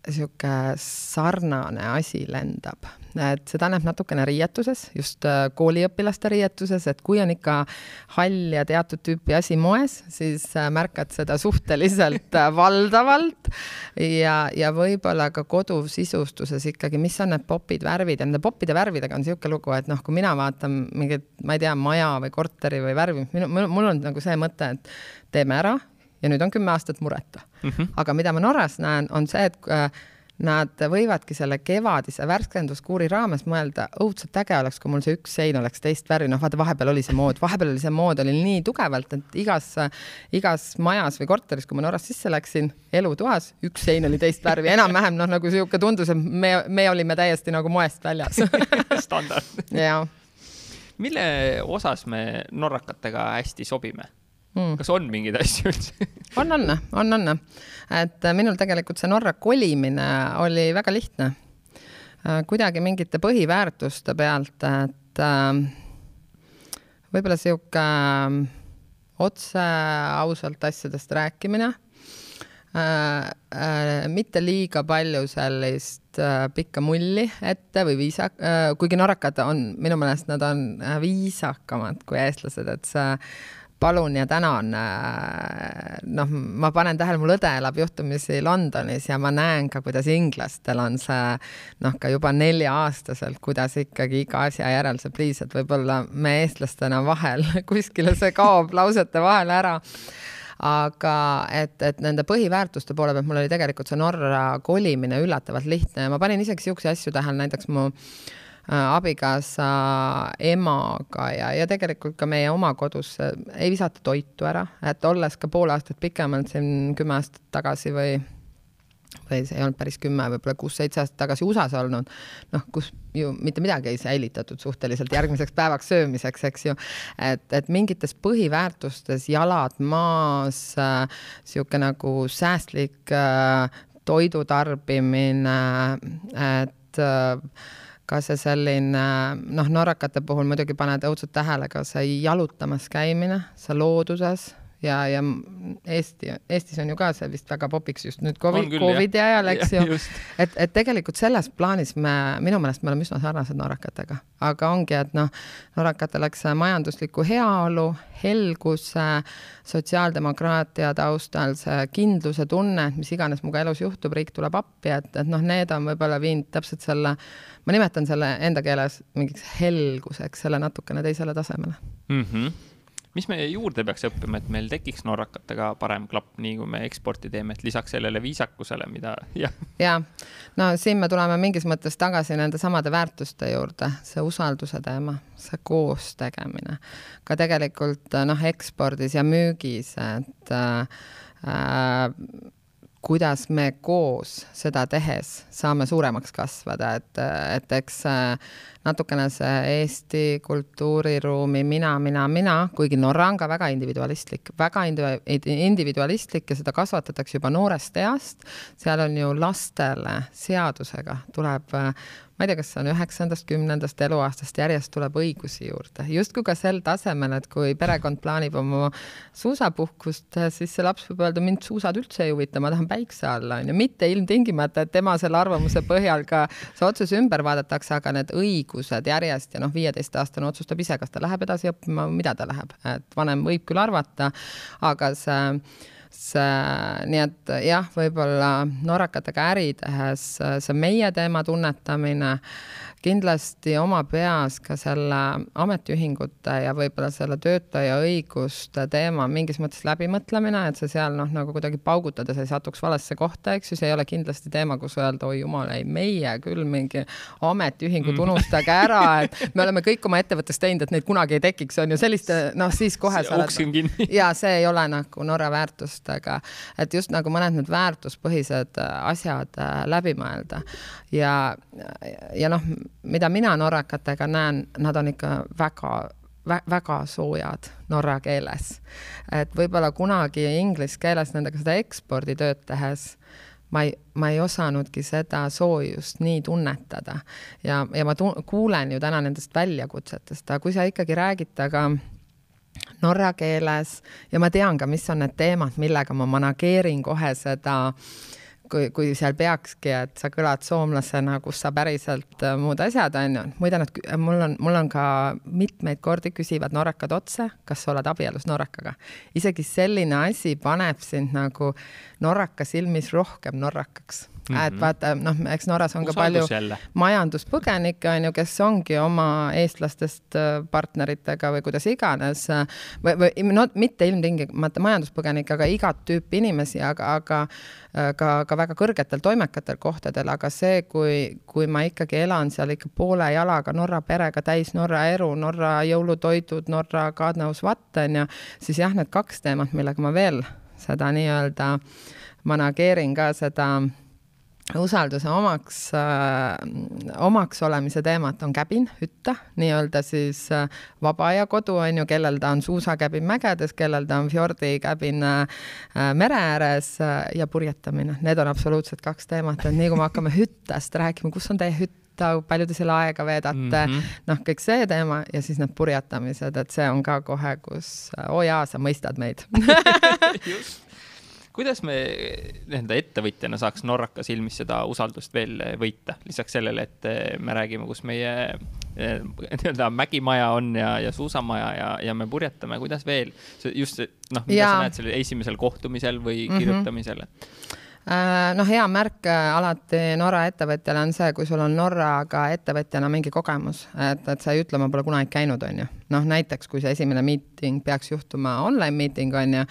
niisugune sarnane asi lendab, et seda näeb natukene riietuses, just äh, kooliõpilaste riietuses, et kui on ikka hall ja teatud tüüpi asi moes, siis äh, märkad seda suhteliselt äh, valdavalt. Ja, ja võib-olla ka kodusisustuses ikkagi, mis on need popid, värvid? Ja nende popide värvidega on niisugune lugu, et noh, kui mina vaatan mingit, ma ei tea, maja või korteri või värvi, minu, mul on nagu see mõte, et teeme ära ja nüüd on kümme aastat mureta mm. -hmm. aga mida ma Norras näen, on see, et äh, nad võivadki selle kevadise värskenduskuuri raames mõelda, õudselt äge oleks, kui mul see üks sein oleks teist värvi, noh, vaata, vahepeal oli see mood, vahepeal oli see mood oli nii tugevalt, et igas, igas majas või korteris, kui ma Norrast sisse läksin, elutoas, üks sein oli teist värvi, enam-vähem noh, nagu sihuke tundus, et me, me olime täiesti nagu moest väljas standard. jah. mille osas me norrakatega hästi sobime? Mm.. kas on mingeid asju üldse on, on, on, on. et äh, minul tegelikult see Norra kolimine oli väga lihtne. Äh, kuidagi mingite põhiväärtuste pealt, et äh, võib-olla sihuke otse ausalt asjadest rääkimine mitte liiga palju sellist pikka mulli ette või viisak- kuigi norrakad on, minu meelest nad on viisakamad kui eestlased, et see palun ja tänan. Äh, noh, ma panen tähele, mu õde elab juhtumisi Londonis ja ma näen ka, kuidas inglastel on see noh, ka juba nelja-aastaselt, kuidas ikkagi iga asja järel see pliis, et võib-olla me eestlastena vahel kuskile see kaob lausete vahele ära aga et, et nende põhiväärtuste poole pealt mul oli tegelikult see Norra kolimine üllatavalt lihtne ja ma panin isegi niisuguseid asju tähele, näiteks mu Äh, abikaasa emaga ja, ja tegelikult ka meie oma kodus ei visata toitu ära, et olles ka pool aastat pikemalt siin kümme aastat tagasi või või see ei olnud päris kümme, võib-olla kuus-seitse aastat tagasi USA-s olnud, noh, kus ju mitte midagi ei säilitatud suhteliselt järgmiseks päevaks söömiseks, eks ju. et, et mingites põhiväärtustes jalad maas äh,, niisugune nagu säästlik äh, toidu tarbimine, et äh, ka see selline noh, norrakate puhul muidugi paned õudselt tähele ka see jalutamas käimine, see looduses ja, ja Eesti, Eestis on ju ka see vist väga popiks just nüüd Covid, Covidi ajal, eks ju. et, et tegelikult selles plaanis me, minu meelest me oleme üsna sarnased norrakatega, aga ongi, et noh, norrakatel läks majandusliku heaolu, helguse, sotsiaaldemokraatia taustal see kindluse tunne, et mis iganes minuga elus juhtub, riik tuleb appi, et, et noh, need on võib-olla viinud täpselt selle, ma nimetan selle enda keeles mingiks helguseks, selle natukene teisele tasemele mm. -hmm mis me juurde peaks õppima, et meil tekiks norrakatega parem klapp, nii kui me eksporti teeme, et lisaks sellele viisakusele, mida, jah. ja, no siin me tuleme mingis mõttes tagasi nende samade väärtuste juurde, see usalduse teema, see koos tegemine, ka tegelikult noh, ekspordis ja müügis, et äh, kuidas me koos seda tehes saame suuremaks kasvada, et, et eks äh, natukene see Eesti kultuuriruumi mina, mina, mina, kuigi Norra on ka väga individualistlik, väga individualistlik ja seda kasvatatakse juba noorest east. seal on ju lastele seadusega tuleb ma ei tea, kas see on üheksandast, kümnendast eluaastast järjest tuleb õigusi juurde, justkui ka sel tasemel, et kui perekond plaanib oma suusapuhkust, siis see laps võib öelda, mind suusad üldse ei huvita, ma tahan päikse alla, onju, mitte ilmtingimata, et tema selle arvamuse põhjal ka see otsus ümber vaadatakse, aga need õigused järjest ja noh, viieteistaastane otsustab ise, kas ta läheb edasi õppima, mida ta läheb, et vanem võib küll arvata, aga see see, nii et jah, võib-olla norrakatega äri tehes see meie teema tunnetamine kindlasti oma peas ka selle ametiühingute ja võib-olla selle töötaja õiguste teema mingis mõttes läbimõtlemine, et sa seal noh, nagu kuidagi paugutades ei satuks valesse kohta, eks ju, see ei ole kindlasti teema, kus öelda, oi jumal, ei meie küll mingi ametiühingud mm. unustage ära, et me oleme kõik oma ettevõttes teinud, et neid kunagi ei tekiks, on ju, selliste noh, siis kohe sa oled. ja see ei ole nagu Norra väärtustega, et just nagu mõned need väärtuspõhised asjad äh, läbi mõelda. Ja, ja noh mida mina norrakatega näen, nad on ikka väga väga soojad norra keeles. et võib-olla kunagi inglise keeles nendega seda eksporditööd tehes ma ei, ma ei osanudki seda soojust nii tunnetada. Ja, ja ma kuulen ju täna nendest väljakutsetest, aga kui sa ikkagi räägid temaga norra keeles ja ma tean ka, mis on need teemad, millega ma manageerin kohe seda kui, kui seal peakski, et sa kõlad soomlasena, kus sa päriselt äh, muud asjad, on ju. muide, nad, mul on, mul on ka mitmeid kordi küsivad norrakad otse, kas sa oled abielus norrakaga. isegi selline asi paneb sind nagu norraka silmis rohkem norrakaks Mm -hmm. et vaata, noh, eks Norras on Usaldus ka palju jälle. majanduspõgenikke, on ju, kes ongi oma eestlastest äh, partneritega või kuidas iganes või, või no mitte ilmtingimata majanduspõgenikke, aga igat tüüpi inimesi, aga, aga äh, ka, ka väga kõrgetel toimekatel kohtadel, aga see, kui, kui ma ikkagi elan seal ikka poole jalaga Norra perega täis Norra eru, Norra jõulutoidud, Norra Kadnaus vatt, on ju, siis jah, need kaks teemat, millega ma veel seda nii-öelda manageerin ka seda usalduse omaks äh,, omaks olemise teemat on käbin, hütta, nii-öelda siis äh, vaba aja kodu on ju, kellel ta on suusakäbin mägedes, kellel ta on fjordikäbin äh, mere ääres äh, ja purjetamine, need on absoluutselt kaks teemat, et nii kui me hakkame hüttest rääkima, kus on teie hütt, palju te seal aega veedate mm, -hmm. noh, kõik see teema ja siis need purjetamised, et see on ka kohe, kus oo oh jaa, sa mõistad meid. Just kuidas me nii-öelda ettevõtjana saaks Norraka silmis seda usaldust veel võita, lisaks sellele, et me räägime, kus meie eh, nii-öelda mägimaja on ja, ja suusamaja ja, ja me purjetame, kuidas veel, just noh, mida ja. sa näed sellel esimesel kohtumisel või kirjutamisel mm? -hmm Äh, noh, hea märk äh, alati Norra ettevõtjale on see, kui sul on Norraga ettevõtjana mingi kogemus, et, et sa ei ütle, ma pole kunagi käinud, on ju. Noh, näiteks kui see esimene miiting peaks juhtuma online miiting, on ju,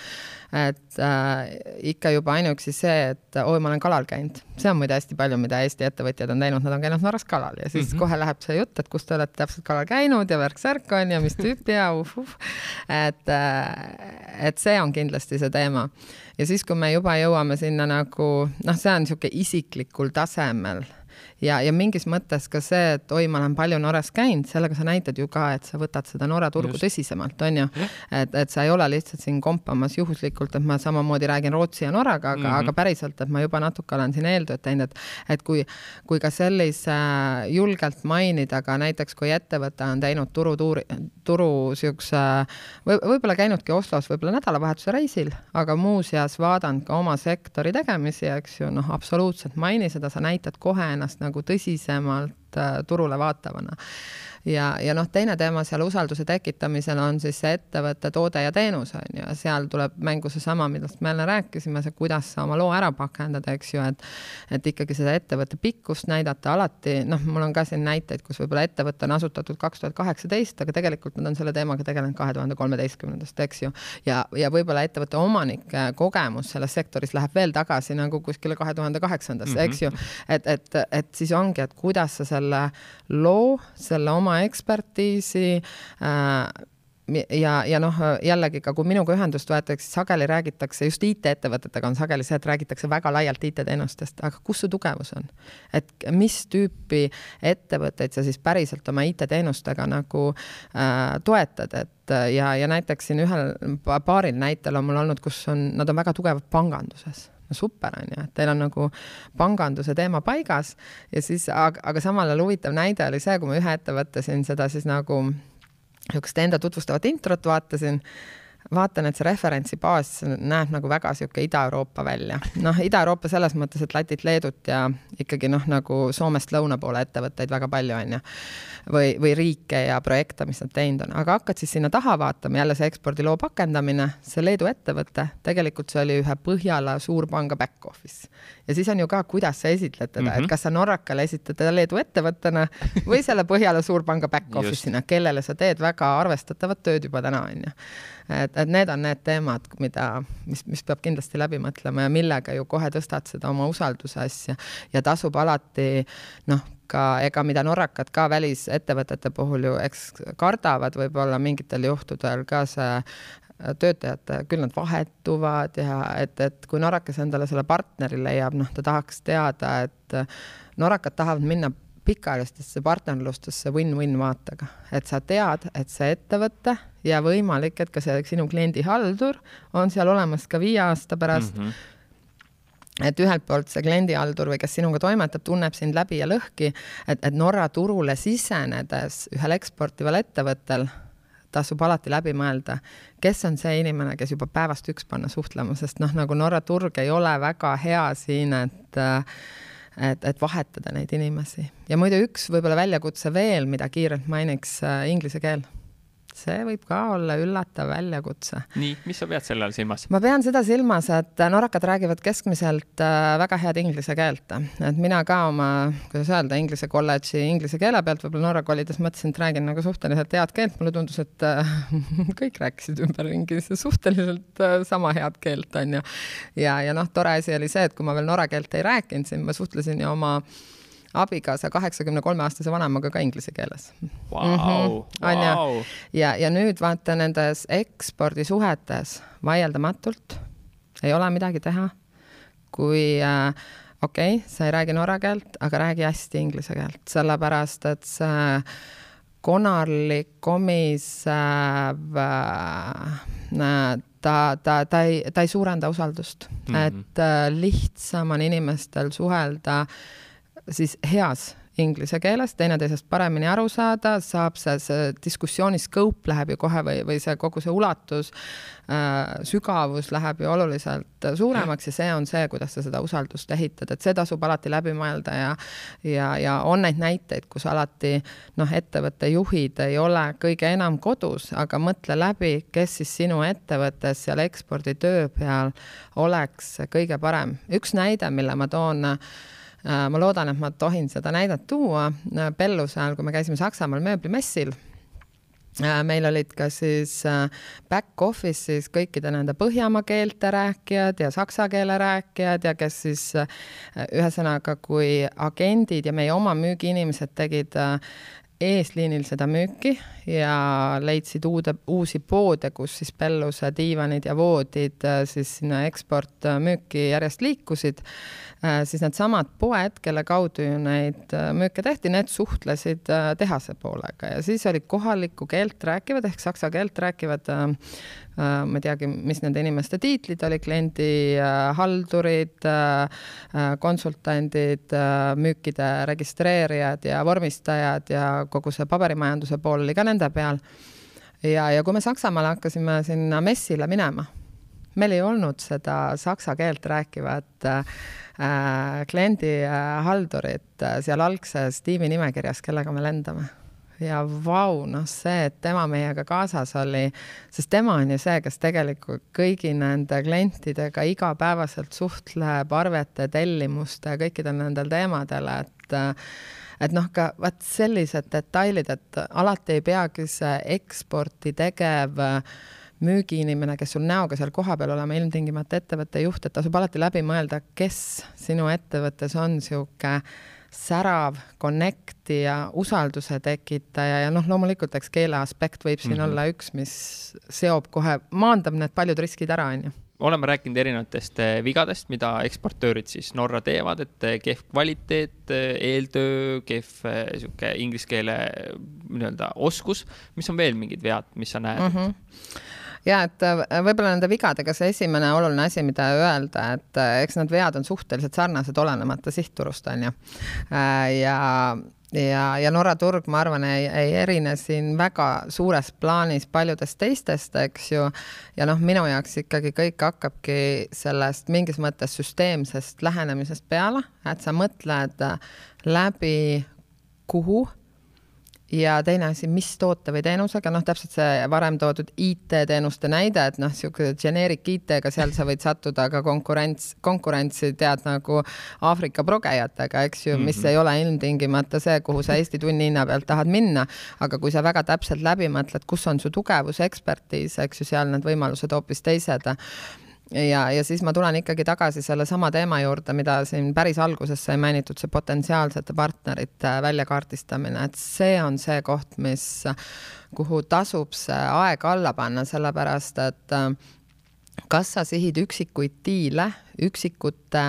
et äh, ikka juba ainuüksi see, et oi, ma olen kalal käinud, see on muide hästi palju, mida Eesti ettevõtjad on teinud, nad on käinud Norras kalal ja siis mm -hmm. kohe läheb see jutt, et kus te olete täpselt kalal käinud ja värk-särk on ja mis tüüpi ja uh-uh. et äh,, et see on kindlasti see teema ja siis, kui me juba jõuame sinna nagu noh, see on niisugune isiklikul tasemel ja, ja mingis mõttes ka see, et oi, ma olen palju Norras käinud, sellega sa näitad ju ka, et sa võtad seda Norra turgu Just. tõsisemalt, on ju. et, et sa ei ole lihtsalt siin kompamas juhuslikult, et ma samamoodi räägin Rootsi ja Norraga, aga mm, -hmm. aga päriselt, et ma juba natuke olen siin eeltööd teinud, et et kui, kui ka sellise julgelt mainida ka näiteks, kui ettevõte on teinud turutuuri, turu niisuguse või võib-olla käinudki Oslos võib-olla nädalavahetuse reisil, aga muuseas vaadanud ka oma sektori tegemisi, eks ju, noh, absoluutselt maini seda, sa näitad kohe ennast nagu tõsisemalt äh, turule vaatavana ja, ja noh, teine teema seal usalduse tekitamisel on siis see ettevõtte toode ja teenus on ju, seal tuleb mängu seesama, millest me jälle rääkisime, see, kuidas sa oma loo ära pakendad, eks ju, et et ikkagi seda ettevõtte pikkust näidata alati, noh, mul on ka siin näiteid, kus võib-olla ettevõte on asutatud kaks tuhat kaheksateist, aga tegelikult nad on selle teemaga tegelenud kahe tuhande kolmeteistkümnendast, eks ju. ja, ja võib-olla ettevõtte omanike kogemus selles sektoris läheb veel tagasi nagu kuskile kahe tuhande kaheksandasse, eks ju. Mhm. et, et, et siis ongi, et kuidas sa selle loo, selle oma oma ekspertiisi äh, ja, ja noh, jällegi ka kui minuga ühendust võetakse, sageli räägitakse, just IT-ettevõtetega on sageli see, et räägitakse väga laialt IT-teenustest, aga kus su tugevus on? et mis tüüpi ettevõtteid sa siis päriselt oma IT-teenustega nagu äh, toetad, et ja, ja näiteks siin ühel paaril näitel on mul olnud, kus on, nad on väga tugevad panganduses no super on ju, et teil on nagu panganduse teema paigas. Ja siis, aga, samal ajal huvitav näide oli see, kui ma ühe ettevõtte siin seda siis nagu niisugust enda tutvustavat introt vaatasin vaatan, et see referentsibaas näeb nagu väga sihuke Ida-Euroopa välja. noh, Ida-Euroopa selles mõttes, et Lätit, Leedut ja ikkagi noh, nagu Soomest lõuna poole ettevõtteid väga palju on ju. või, või riike ja projekte, mis nad teinud on, aga hakkad siis sinna taha vaatama, jälle see ekspordiloo pakendamine, see Leedu ettevõte, tegelikult see oli ühe Põhjala suurpanga back office. ja siis on ju ka, kuidas sa esitled teda mm, -hmm. et mhm. kas sa Norrakale esitled teda Leedu ettevõttena või selle Põhjala suurpanga back office'ina, kellele sa teed väga arvestatavat tööd juba täna, on ju et, et need on need teemad, mida, mis, mis peab kindlasti läbi mõtlema ja millega ju kohe tõstad seda oma usalduse asja. Ja tasub alati noh, ka ega mida norrakad ka välisettevõtete puhul ju eks kardavad võib-olla mingitel juhtudel ka see töötajad, küll nad vahetuvad ja et, et kui norrakas endale selle partneri leiab, noh, ta tahaks teada, et norrakad tahavad minna pikaajalistesse partnerlustesse win-win vaatega, et sa tead, et see ettevõte ja võimalik, et ka see sinu kliendihaldur on seal olemas ka viie aasta pärast. Mm. -hmm et ühelt poolt see kliendihaldur või kes sinuga toimetab, tunneb sind läbi ja lõhki, et, et Norra turule sisenedes ühel eksportival ettevõttel tasub alati läbi mõelda, kes on see inimene, kes juba päevast üks panna suhtlema, sest noh, nagu Norra turg ei ole väga hea siin, et äh, et, et vahetada neid inimesi. ja muide, üks võib-olla väljakutse veel, mida kiirelt mainiks, äh, inglise keel see võib ka olla üllatav väljakutse. nii, mis sa pead selle all silmas? ma pean seda silmas, et norrakad räägivad keskmiselt äh, väga head inglise keelt, et mina ka oma, kuidas öelda, inglise kolledži inglise keele pealt võib-olla Norra kolides mõtlesin, et räägin nagu suhteliselt head keelt, mulle tundus, et äh, kõik rääkisid ümberringi suhteliselt äh, sama head keelt, onju. ja, ja noh, tore asi oli see, et kui ma veel norra keelt ei rääkinud, siis ma suhtlesin ju oma äh, abikaasa kaheksakümne kolme aastase vanemaga ka inglise keeles wow,. Mm -hmm, wow. ja, ja nüüd vaata nendes ekspordisuhetes vaieldamatult ei ole midagi teha, kui äh, okei okay,, sa ei räägi norra keelt, aga räägi hästi inglise keelt, sellepärast et see konarlik, komisev äh, ta, ta, ta ei, ta ei suurenda usaldust mm, -hmm. et äh, lihtsam on inimestel suhelda äh, siis heas inglise keeles, teineteisest paremini aru saada, saab see, see diskussiooni scope läheb ju kohe või, või see kogu see ulatus äh,, sügavus läheb ju oluliselt suuremaks ja see on see, kuidas sa seda usaldust ehitad, et see tasub alati läbi mõelda ja ja, ja on neid näiteid, kus alati noh, ettevõtte juhid ei ole kõige enam kodus, aga mõtle läbi, kes siis sinu ettevõttes seal eksporditöö peal oleks kõige parem. üks näide, mille ma toon äh, ma loodan, et ma tohin seda näidet tuua. Äh, Belluse ajal, kui me käisime Saksamaal mööblimessil, äh, meil olid ka siis back office'is kõikide nende Põhjamaa keelte rääkijad ja saksa keele rääkijad ja kes siis ühesõnaga, kui agendid ja meie oma müügiinimesed tegid eesliinil seda müüki ja leidsid uude, uusi poode, kus siis Belluse diivanid ja voodid äh, siis sinna eksportmüüki järjest liikusid, äh, siis needsamad poed, kelle kaudu ju neid äh, müüke tehti, need suhtlesid tehase poolega ja siis olid kohalikku keelt rääkivad ehk saksa keelt rääkivad ma ei teagi, mis nende inimeste tiitlid oli, kliendihaldurid, konsultandid, müükide registreerijad ja vormistajad ja kogu see paberimajanduse pool oli ka nende peal. ja, ja kui me Saksamaale hakkasime sinna messile minema, meil ei olnud seda saksa keelt rääkivat äh, kliendihaldurit äh, seal algses tiiminimekirjas, kellega me lendame. Ja vau, noh, see, et tema meiega kaasas oli, sest tema on ju see, kes tegelikult kõigi nende klientidega igapäevaselt suhtleb arvete, tellimuste, kõikidel nendel teemadel, et et noh, ka vot sellised detailid, et alati ei peagi see eksporti tegev müügiinimene, kes sul näoga seal kohapeal olema, ilmtingimata ettevõtte juht, et tasub alati läbi mõelda, kes sinu ettevõttes on niisugune särav connect'i ja usalduse tekitaja ja noh, loomulikult eks keele aspekt võib siin mm -hmm. olla üks, mis seob kohe, maandab need paljud riskid ära, on ju oleme rääkinud erinevatest eh, vigadest, mida eksportöörid siis Norra teevad, et eh, kehv kvaliteet, eh, eeltöö, kehv sihuke inglise keele nii-öelda oskus. mis on veel mingid vead, mis sa näed mm? -hmm ja et võib-olla nende vigadega see esimene oluline asi, mida öelda, et eks need vead on suhteliselt sarnased, olenemata sihtturust on ju. ja ja, ja Norra turg, ma arvan, ei, ei erine siin väga suures plaanis paljudest teistest, eks ju. ja noh, minu jaoks ikkagi kõik hakkabki sellest mingis mõttes süsteemsest lähenemisest peale, et sa mõtled läbi, kuhu ja teine asi, mis toote või teenusega, noh, täpselt see varem toodud IT-teenuste näide, et noh, niisugune generic IT-ga, seal sa võid sattuda ka konkurents, konkurentsi tead nagu Aafrika progejatega, eks ju, mis mm -hmm. ei ole ilmtingimata see, kuhu sa Eesti tunnihinna pealt tahad minna, aga kui sa väga täpselt läbi mõtled, kus on su tugevus, ekspertiis, eks ju, seal need võimalused hoopis teised ja, ja siis ma tulen ikkagi tagasi sellesama teema juurde, mida siin päris alguses sai mainitud, see potentsiaalsete partnerite väljakaardistamine, et see on see koht, mis, kuhu tasub see aeg alla panna, sellepärast et kas sa sihid üksikuid diile, üksikute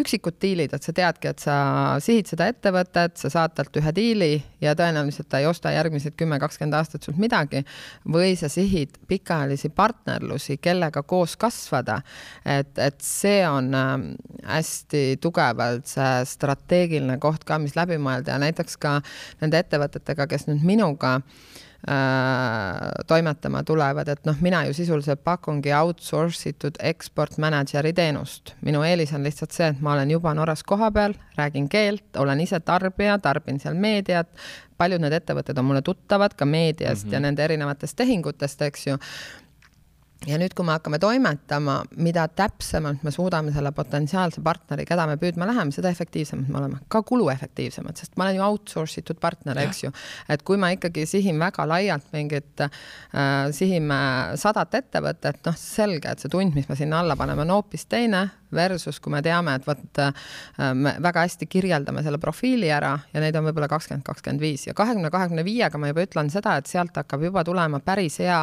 üksikud diilid, et sa teadki, et sa sihid seda ettevõtet, sa saad talt ühe diili ja tõenäoliselt ta ei osta järgmised kümme, kakskümmend aastat sult midagi. või sa sihid pikaajalisi partnerlusi, kellega koos kasvada. et, et see on ähm, hästi tugevalt see strateegiline koht ka, mis läbi mõelda ja näiteks ka nende ettevõtetega, kes nüüd minuga äh, toimetama tulevad, et noh, mina ju sisuliselt pakungi outsource itud export manager'i teenust. minu eelis on lihtsalt see, et ma olen juba Norras kohapeal, räägin keelt, olen ise tarbija, tarbin seal meediat, paljud need ettevõtted on mulle tuttavad ka meediast mm -hmm. ja nende erinevatest tehingutest, eks ju ja nüüd, kui me hakkame toimetama, mida täpsemalt me suudame selle potentsiaalse partneri, keda me püüdma läheme, seda efektiivsemad me oleme, ka kuluefektiivsemad, sest ma olen ju outsource itud partner, eks ju. et kui ma ikkagi sihin väga laialt mingit äh,, sihime sadat ettevõtet, noh, selge, et see tund, mis me sinna alla paneme, on hoopis teine versus kui me teame, et vot äh, me väga hästi kirjeldame selle profiili ära ja neid on võib-olla kakskümmend, kakskümmend viis. Ja kahekümne, kahekümne viiega ma juba ütlen seda, et sealt hakkab juba tulema päris hea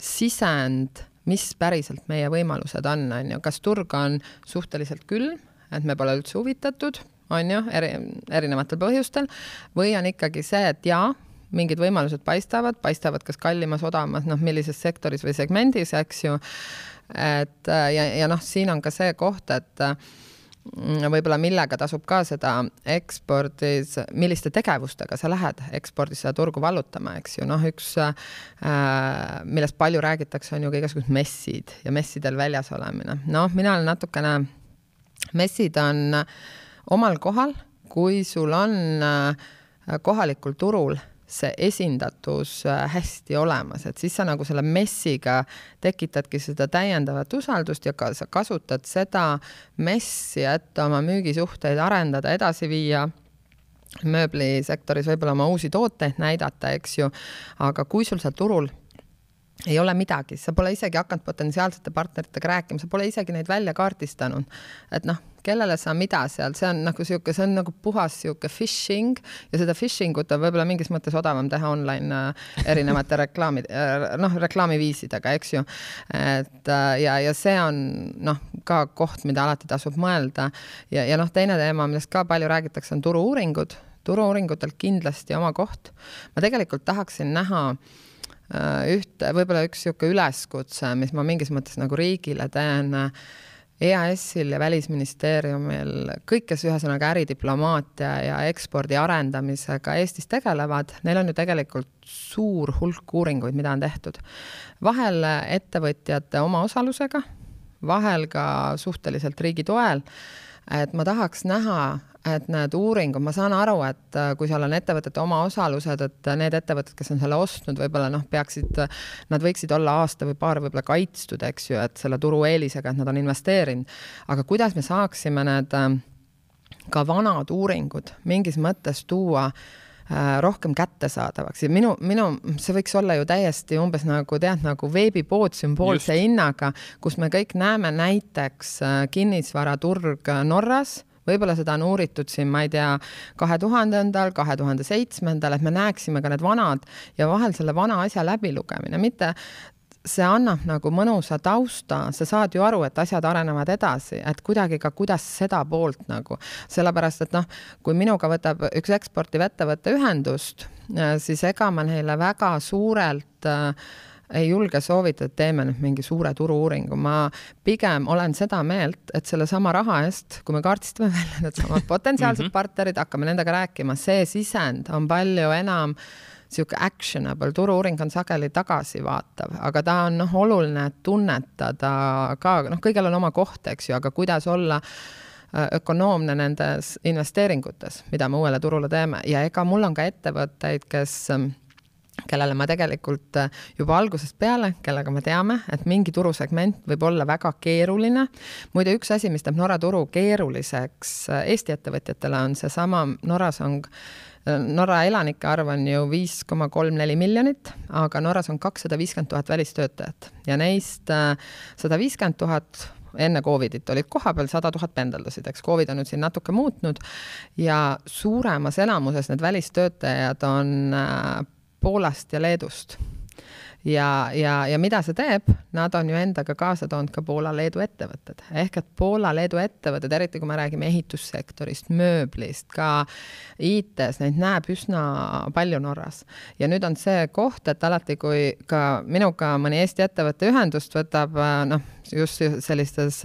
sisend, mis päriselt meie võimalused on, on ju, kas turg on suhteliselt külm, et me pole üldse huvitatud, on ju, eri, erinevatel põhjustel, või on ikkagi see, et jaa, mingid võimalused paistavad, paistavad kas kallimas, odavamas, noh, millises sektoris või segmendis, eks ju. et ja, ja noh, siin on ka see koht, et võib-olla millega tasub ka seda ekspordis, milliste tegevustega sa lähed ekspordis seda turgu vallutama, eks ju, noh, üks äh,, millest palju räägitakse, on ju ka igasugused messid ja messidel väljas olemine. noh, mina olen natukene, messid on omal kohal, kui sul on äh, kohalikul turul see esindatus äh, hästi olemas, et siis sa nagu selle messiga tekitadki seda täiendavat usaldust ja ka sa kasutad seda messi, et oma müügisuhteid arendada, edasi viia. Mööblisektoris võib-olla oma uusi tooteid näidata, eks ju, aga kui sul seal turul ei ole midagi, sa pole isegi hakanud potentsiaalsete partneritega rääkima, sa pole isegi neid välja kaardistanud. et noh, kellele sa mida seal, see on nagu sihuke, see on nagu puhas sihuke phishing ja seda phishing ut on võib-olla mingis mõttes odavam teha online äh, erinevate reklaamid, äh, noh, reklaamiviisidega, eks ju. et äh, ja, ja see on noh, ka koht, mida alati tasub mõelda ja, ja noh, teine teema, millest ka palju räägitakse, on turu-uuringud turu-uuringutel kindlasti oma koht. ma tegelikult tahaksin näha ühte, võib-olla üks niisugune üleskutse, mis ma mingis mõttes nagu riigile teen EAS-il ja Välisministeeriumil, kõik, kes ühesõnaga äridiplomaatia ja ekspordi arendamisega Eestis tegelevad, neil on ju tegelikult suur hulk uuringuid, mida on tehtud. vahel ettevõtjate omaosalusega, vahel ka suhteliselt riigi toel. Et ma tahaks näha et need uuringud, ma saan aru, et äh, kui seal on ettevõtete omaosalused, et need ettevõtted, kes on selle ostnud, võib-olla noh, peaksid, nad võiksid olla aasta või paar võib-olla kaitstud, eks ju, et selle turueelisega, et nad on investeerinud. aga kuidas me saaksime need äh, ka vanad uuringud mingis mõttes tuua äh, rohkem kättesaadavaks. Ja minu, minu, see võiks olla ju täiesti umbes nagu tead, nagu veebipood sümboolse hinnaga, kus me kõik näeme näiteks äh, kinnisvaraturg Norras. Võib-olla seda on uuritud siin, ma ei tea, kahe tuhandendal, kahe tuhande seitsmendal, et me näeksime ka need vanad ja vahel selle vana asja läbilugemine, mitte see annab nagu mõnusa tausta, sa saad ju aru, et asjad arenevad edasi, et kuidagi ka, kuidas seda poolt nagu, sellepärast et noh, kui minuga võtab üks eksportiv ettevõte ühendust, äh, siis ega ma neile väga suurelt äh, ei julge soovitada, et teeme nüüd mingi suure turu-uuringu, ma pigem olen seda meelt, et sellesama raha eest, kui me kaardistame välja needsamad potentsiaalsed -hmm. partnerid, hakkame nendega rääkima, see sisend on palju enam äh, niisugune actionable, turu-uuring on sageli tagasivaatav, aga ta on noh, oluline tunnetada ka, noh, kõigil on oma koht, eks ju, aga kuidas olla äh, ökonoomne nendes investeeringutes, mida me uuele turule teeme ja ega mul on ka ettevõtteid, kes ähm, kellele ma tegelikult äh, juba algusest peale, kellega me teame, et mingi turusegment võib olla väga keeruline. muide, üks asi, mis teeb Norra turu keeruliseks äh, Eesti ettevõtjatele, on seesama, Norras on Norra elanike arv on ju viis koma kolm neli miljonit, aga Norras on kakssada viiskümmend tuhat välistöötajat. Ja neist äh, sada viiskümmend tuhat enne Covidit olid kohapeal, sada tuhat pendeldasid, eks Covid on nüüd siin natuke muutnud ja suuremas enamuses need välistöötajad on äh, Poolast ja Leedust ja, ja, ja mida see teeb, nad on ju endaga kaasa toonud ka Poola-Leedu ettevõtted, ehk et Poola-Leedu ettevõtted, eriti kui me räägime ehitussektorist, mööblist, ka IT-s, neid näeb üsna palju Norras. ja nüüd on see koht, et alati, kui ka minuga mõni Eesti ettevõte ühendust võtab, noh, just sellistes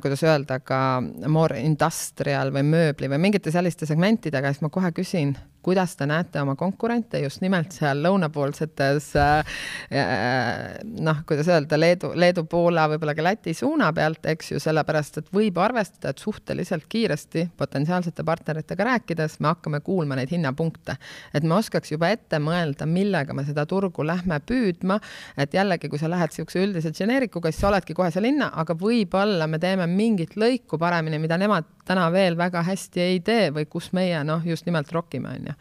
kuidas öelda, ka more industrial või mööbli või mingite selliste segmentidega, siis ma kohe küsin kuidas te näete oma konkurente just nimelt seal lõunapoolsetes äh, noh, kuidas öelda, Leedu, Leedu, Poola, võib-olla ka Läti suuna pealt, eks ju, sellepärast et võib arvestada, et suhteliselt kiiresti potentsiaalsete partneritega rääkides me hakkame kuulma neid hinnapunkte. et me oskaks juba ette mõelda, millega me seda turgu lähme püüdma, et jällegi, kui sa lähed niisuguse üldise geneerikuga, siis sa oledki kohe seal hinna, aga võib-olla me teeme mingit lõiku paremini, mida nemad täna veel väga hästi ei tee või kus meie noh, just nimelt rokime, on ju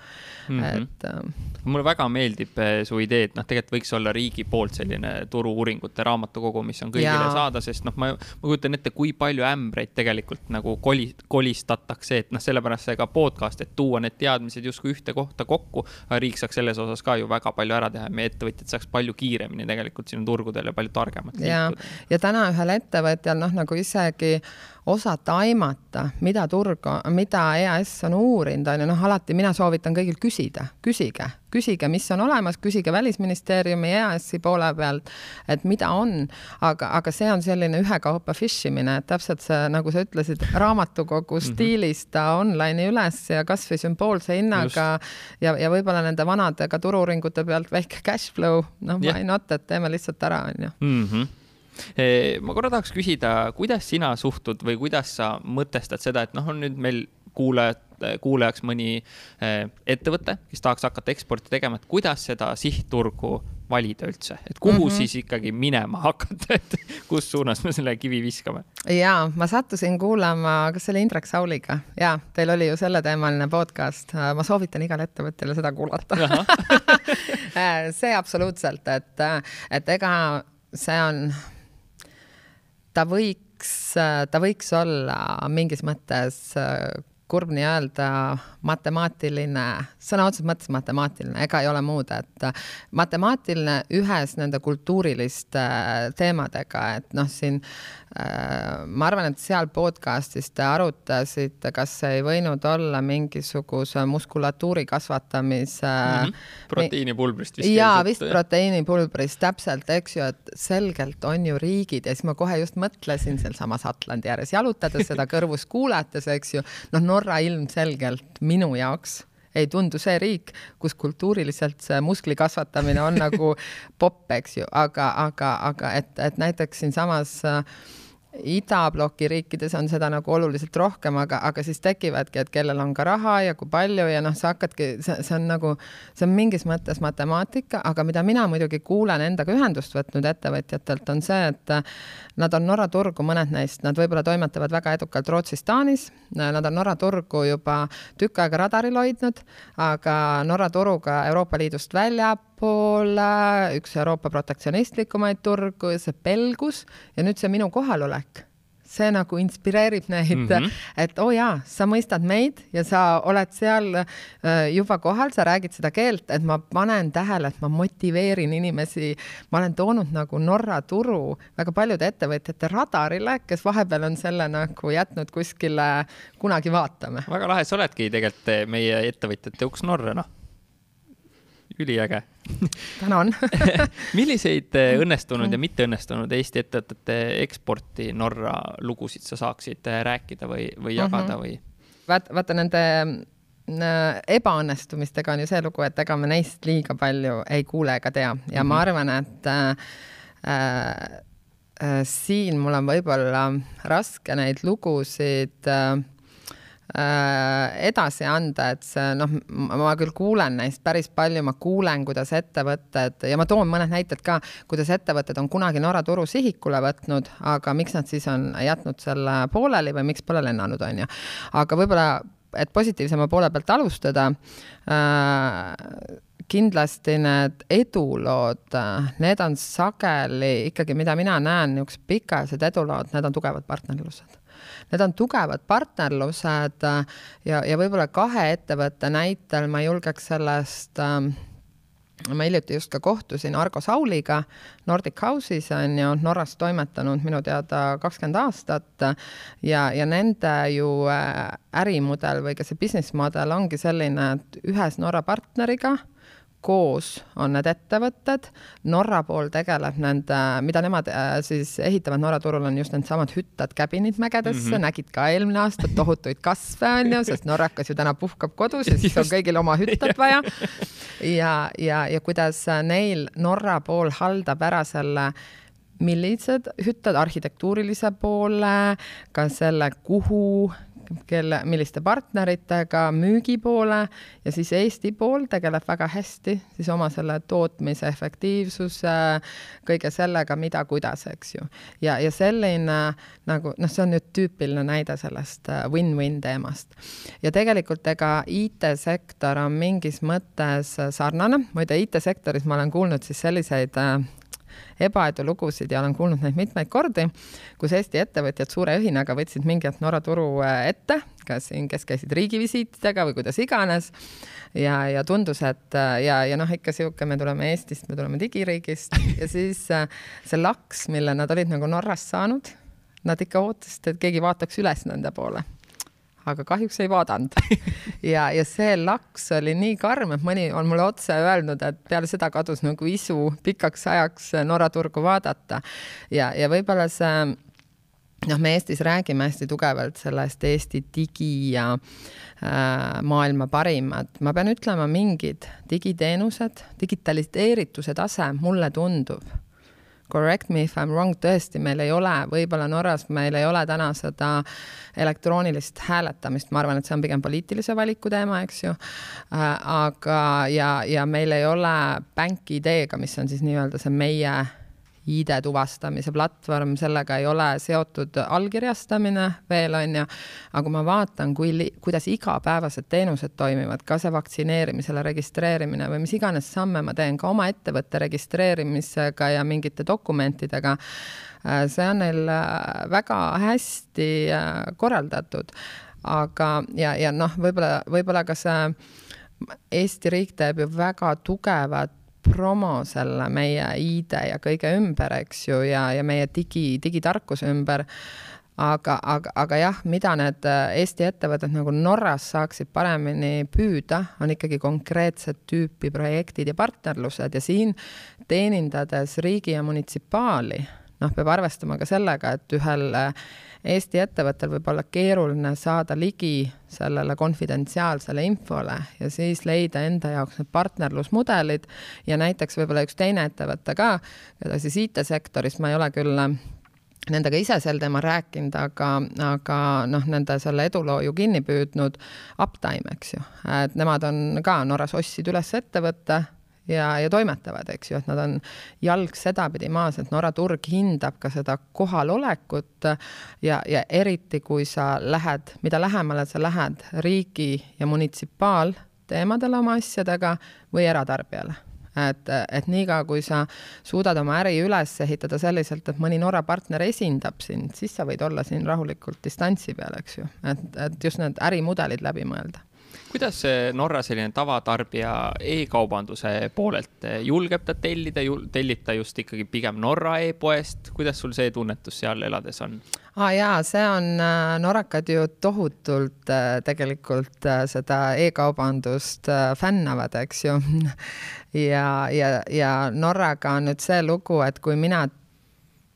mm. -hmm. et äh, mulle väga meeldib eh, su idee, et noh, tegelikult võiks olla riigi poolt selline turu-uuringute raamatukogu, mis on kõigile ja. saada, sest noh, ma, ma kujutan ette, kui palju ämbreid tegelikult nagu koli, kolistatakse, et noh, sellepärast see ka podcast, et tuua need teadmised justkui ühte kohta kokku. riik saaks selles osas ka ju väga palju ära teha ja meie ettevõtjad saaks palju kiiremini tegelikult sinu turgudel ja palju targemalt liikuda. ja täna ühel ettevõtjal noh, nagu isegi osata aimata, mida turg, mida EAS on uurinud, on ju, noh, alati mina soovitan kõigil küsida, küsige, küsige, mis on olemas, küsige Välisministeeriumi, EAS-i poole pealt, et mida on, aga, aga see on selline ühekaupa fish imine, et täpselt see, nagu sa ütlesid, raamatukogu mm -hmm. stiilis ta online'i üles ja kasvõi sümboolse hinnaga Just. ja, ja võib-olla nende vanade ka turu-uuringute pealt väike cash flow, noh, why not, et teeme lihtsalt ära, on ju mhm. Eh, ma korra tahaks küsida, kuidas sina suhtud või kuidas sa mõtestad seda, et noh, on nüüd meil kuulajad, kuulajaks mõni eh, ettevõte, kes tahaks hakata eksporti tegema, et kuidas seda sihtturgu valida üldse, et kuhu mm -hmm. siis ikkagi minema hakata, et kus suunas me selle kivi viskame? ja ma sattusin kuulama, kas see oli Indrek Sauliga? Ja teil oli ju selleteemaline podcast, ma soovitan igale ettevõtjale seda kuulata. See absoluutselt, et, et ega see on ta võiks äh, ta võiks olla mingis mõttes äh, kurb nii-öelda matemaatiline, sõna otseses mõttes matemaatiline, ega ei ole muud, et matemaatiline ühes nende kultuuriliste teemadega, et noh, siin Äh, ma arvan, et seal podcast'is te arutasite, kas ei võinud olla mingisuguse muskulatuuri kasvatamise mm. -hmm. proteiinipulbrist vist. jaa, vist proteiinipulbrist, täpselt, eks ju, et selgelt on ju riigid ja siis ma kohe just mõtlesin sealsamas Atlandi ääres jalutades seda kõrvus kuulates, eks ju, noh, Norra ilmselgelt minu jaoks ei tundu see riik, kus kultuuriliselt see muskli kasvatamine on nagu popp, eks ju, aga, aga, aga et, et näiteks siinsamas äh, idabloki riikides on seda nagu oluliselt rohkem, aga, aga siis tekivadki, et kellel on ka raha ja kui palju ja noh, sa hakkadki, see, on nagu, see on mingis mõttes matemaatika, aga mida mina muidugi kuulen endaga ühendust võtnud ettevõtjatelt, on see, et nad on Norra turgu, mõned neist, nad võib-olla toimetavad väga edukalt Rootsis, Taanis, nad on Norra turgu juba tükk aega radaril hoidnud, aga Norra turuga Euroopa Liidust väljapoole, üks Euroopa protektsionistlikumaid turgu, see pelgus ja nüüd see minu kohalolek see nagu inspireerib neid mm, -hmm. et oo oh jaa, sa mõistad meid ja sa oled seal äh, juba kohal, sa räägid seda keelt, et ma panen tähele, et ma motiveerin inimesi. ma olen toonud nagu Norra turu väga paljude ettevõtjate radarile, kes vahepeal on selle nagu jätnud kuskile, kunagi vaatame. väga lahe, sa oledki tegelikult meie ettevõtjate uks Norra, noh üliäge tänan milliseid eh, õnnestunud ja mitteõnnestunud Eesti ettevõtete eksporti Norra lugusid sa saaksid eh, rääkida või, või jagada mm -hmm. või? vaata, vaata nende äh, ebaõnnestumistega on ju see lugu, et ega me neist liiga palju ei kuule ega tea ja mm -hmm. ma mhm. arvan, et äh, äh, siin mul on võib-olla raske neid lugusid äh, Äh, edasi anda, et see noh, ma küll kuulen neist päris palju, ma kuulen, kuidas ettevõtted ja ma toon mõned näited ka, kuidas ettevõtted on kunagi Norra turu sihikule võtnud, aga miks nad siis on jätnud selle pooleli või miks pole lennanud, on ju. aga võib-olla, et positiivsema poole pealt alustada äh,, kindlasti need edulood, need on sageli ikkagi, mida mina näen, niisugused pikaajalised edulood, need on tugevad partnerlused Need on tugevad partnerlused äh, ja, ja võib-olla kahe ettevõtte näitel ma julgeks sellest äh, ma hiljuti just ka kohtusin Argo Sauliga Nordic House'is on ju Norras toimetanud minu teada kakskümmend aastat ja, ja nende ju äh, ärimudel või ka see business model ongi selline, et ühes Norra partneriga koos on need ettevõtted, Norra pool tegeleb nende, mida nemad äh, siis ehitavad Norra turul, on just needsamad hüttad käbinid mägedesse mm, -hmm. nägid ka eelmine aasta tohutuid kasve on ju, sest norrakas ju täna puhkab kodus ja siis on kõigil oma hüttad vaja. ja, ja, ja kuidas neil Norra pool haldab ära selle millised hüttad arhitektuurilise poole, ka selle, kuhu kelle, milliste partneritega müügi poole ja siis Eesti pool tegeleb väga hästi siis oma selle tootmise efektiivsuse, kõige sellega, mida, kuidas, eks ju. ja, ja selline nagu noh, see on nüüd tüüpiline näide sellest äh, win-win teemast. ja tegelikult ega IT-sektor on mingis mõttes sarnane, muide IT-sektoris ma olen kuulnud siis selliseid äh, ebaedulugusid ja olen kuulnud neid mitmeid kordi, kus Eesti ettevõtjad suure õhinaga võtsid mingi hetk Norra turu äh, ette, kas siin, kes käisid riigivisiitidega või kuidas iganes. ja, ja tundus, et äh, ja, ja noh, ikka sihuke, me tuleme Eestist, me tuleme digiriigist ja siis äh, see laks, mille nad olid nagu Norrast saanud, nad ikka ootasid, et keegi vaataks üles nende poole aga kahjuks ei vaadanud ja, ja see laks oli nii karm, et mõni on mulle otse öelnud, et peale seda kadus nagu isu pikaks ajaks Norra turgu vaadata. ja, ja võib-olla see noh, me Eestis räägime hästi tugevalt sellest Eesti digi ja äh, maailma parimad, ma pean ütlema, mingid digiteenused, digitaliseerituse tase, mulle tundub correct me if I m wrong, tõesti, meil ei ole, võib-olla Norras meil ei ole täna seda elektroonilist hääletamist, ma arvan, et see on pigem poliitilise valiku teema, eks ju. Äh, aga, ja, ja meil ei ole Bank ID-ga, mis on siis nii-öelda see meie ID tuvastamise platvorm, sellega ei ole seotud allkirjastamine veel, on ju, aga kui ma vaatan, kui, kuidas igapäevased teenused toimivad, ka see vaktsineerimisele registreerimine või mis iganes samme ma teen, ka oma ettevõtte registreerimisega ja mingite dokumentidega, äh, see on neil äh, väga hästi korraldatud. Aga, ja, ja noh, võib-olla, võib-olla ka see Eesti riik teeb ju väga tugevat promo selle meie ID ja kõige ümber, eks ju, ja, ja meie digi, digitarkuse ümber. aga, aga, aga jah, mida need Eesti ettevõtted nagu Norras saaksid paremini püüda, on ikkagi konkreetset tüüpi projektid ja partnerlused ja siin teenindades riigi ja munitsipaali, noh, peab arvestama ka sellega, et ühel Eesti ettevõttel võib olla keeruline saada ligi sellele konfidentsiaalsele infole ja siis leida enda jaoks need partnerlusmudelid ja näiteks võib-olla üks teine ettevõte ka, keda siis IT-sektoris ma ei ole küll nendega ise sel teemal rääkinud, aga, aga noh, nende selle eduloo ju kinni püüdnud Uptime, eks ju, et nemad on ka Norras ostsid üles ettevõtte ja, ja toimetavad, eks ju, et nad on jalg sedapidi maas, et Norra turg hindab ka seda kohalolekut ja, ja eriti, kui sa lähed, mida lähemale sa lähed riigi ja munitsipaalteemadele oma asjadega või eratarbijale. Et, et niikaua, kui sa suudad oma äri üles ehitada selliselt, et mõni Norra partner esindab sind, siis sa võid olla siin rahulikult distantsi peal, eks ju, et, et just need ärimudelid läbi mõelda kuidas Norra selline tavatarbija e-kaubanduse poolelt, julgeb ta tellida, tellib ta just ikkagi pigem Norra e-poest, kuidas sul see tunnetus seal elades on? aa ah, jaa, see on, äh, norrakad ju tohutult äh, tegelikult äh, seda e-kaubandust fännavad, eks ju. ja, ja, ja Norraga on nüüd see lugu, et kui mina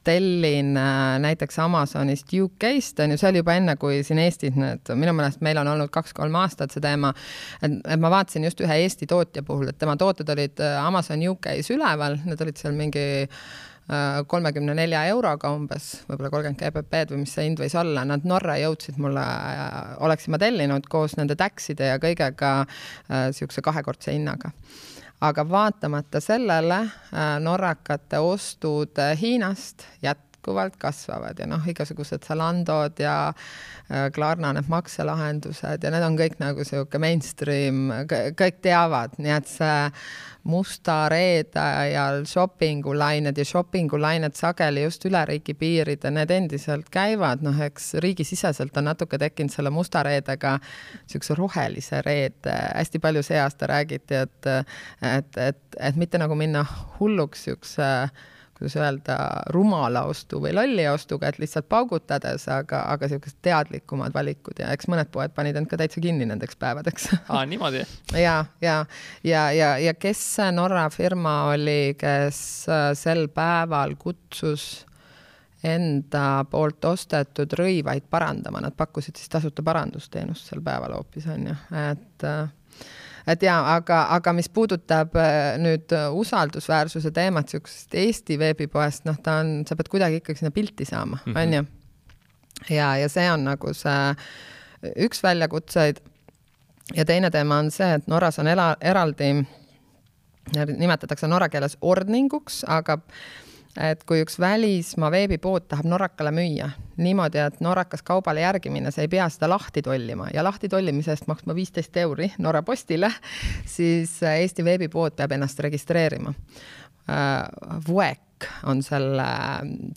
tellin äh, näiteks Amazonist UK-st, on ju, see oli juba enne, kui siin Eestis need, minu meelest meil on olnud kaks-kolm aastat see teema, et, et ma vaatasin just ühe Eesti tootja puhul, et tema tooted olid äh, Amazon UK-s üleval, need olid seal mingi äh, kolmekümne nelja euroga umbes, võib-olla kolmkümmend GBP-d või mis see hind võis olla, nad Norra jõudsid mulle, oleksin ma tellinud koos nende taxide ja kõigega niisuguse kahekordse hinnaga aga vaatamata sellele äh, norrakate ostud äh, Hiinast jätkuvalt kasvavad ja noh, igasugused Zalandod ja äh, Klarna need makselahendused ja need on kõik nagu sihuke mainstream, kõik teavad, nii et see musta reede ajal shopping ulained ja shopping ulained sageli just üle riigipiiride, need endiselt käivad, noh, eks riigisiseselt on natuke tekkinud selle musta reedega niisuguse rohelise reede, hästi palju see aasta räägiti, et et, et, et mitte nagu minna hulluks niisuguse kuidas öelda, rumala ostu või lolli ostuga, et lihtsalt paugutades, aga, aga niisugused teadlikumad valikud ja eks mõned poed panid end ka täitsa kinni nendeks päevadeks. aa, niimoodi? ja, ja, ja, ja, ja kes see Norra firma oli, kes äh, sel päeval kutsus enda poolt ostetud rõivaid parandama, nad pakkusid siis tasuta parandusteenust sel päeval hoopis onju, et äh, et jaa, aga, aga mis puudutab äh, nüüd äh, usaldusväärsuse teemat niisugusest Eesti veebipoest, noh, ta on, sa pead kuidagi ikkagi sinna pilti saama, mhm. on ju. ja, ja see on nagu see üks väljakutseid. ja teine teema on see, et Norras on ela, eraldi, nimetatakse norra keeles ordninguks, aga et kui üks välismaa veebipood tahab norrakale müüa niimoodi, et norrakas kaubale järgi minna, sa ei pea seda lahti tollima ja lahti tollimise eest maksma viisteist euri Norra Postile, siis Eesti veebipood peab ennast registreerima. VUEK on selle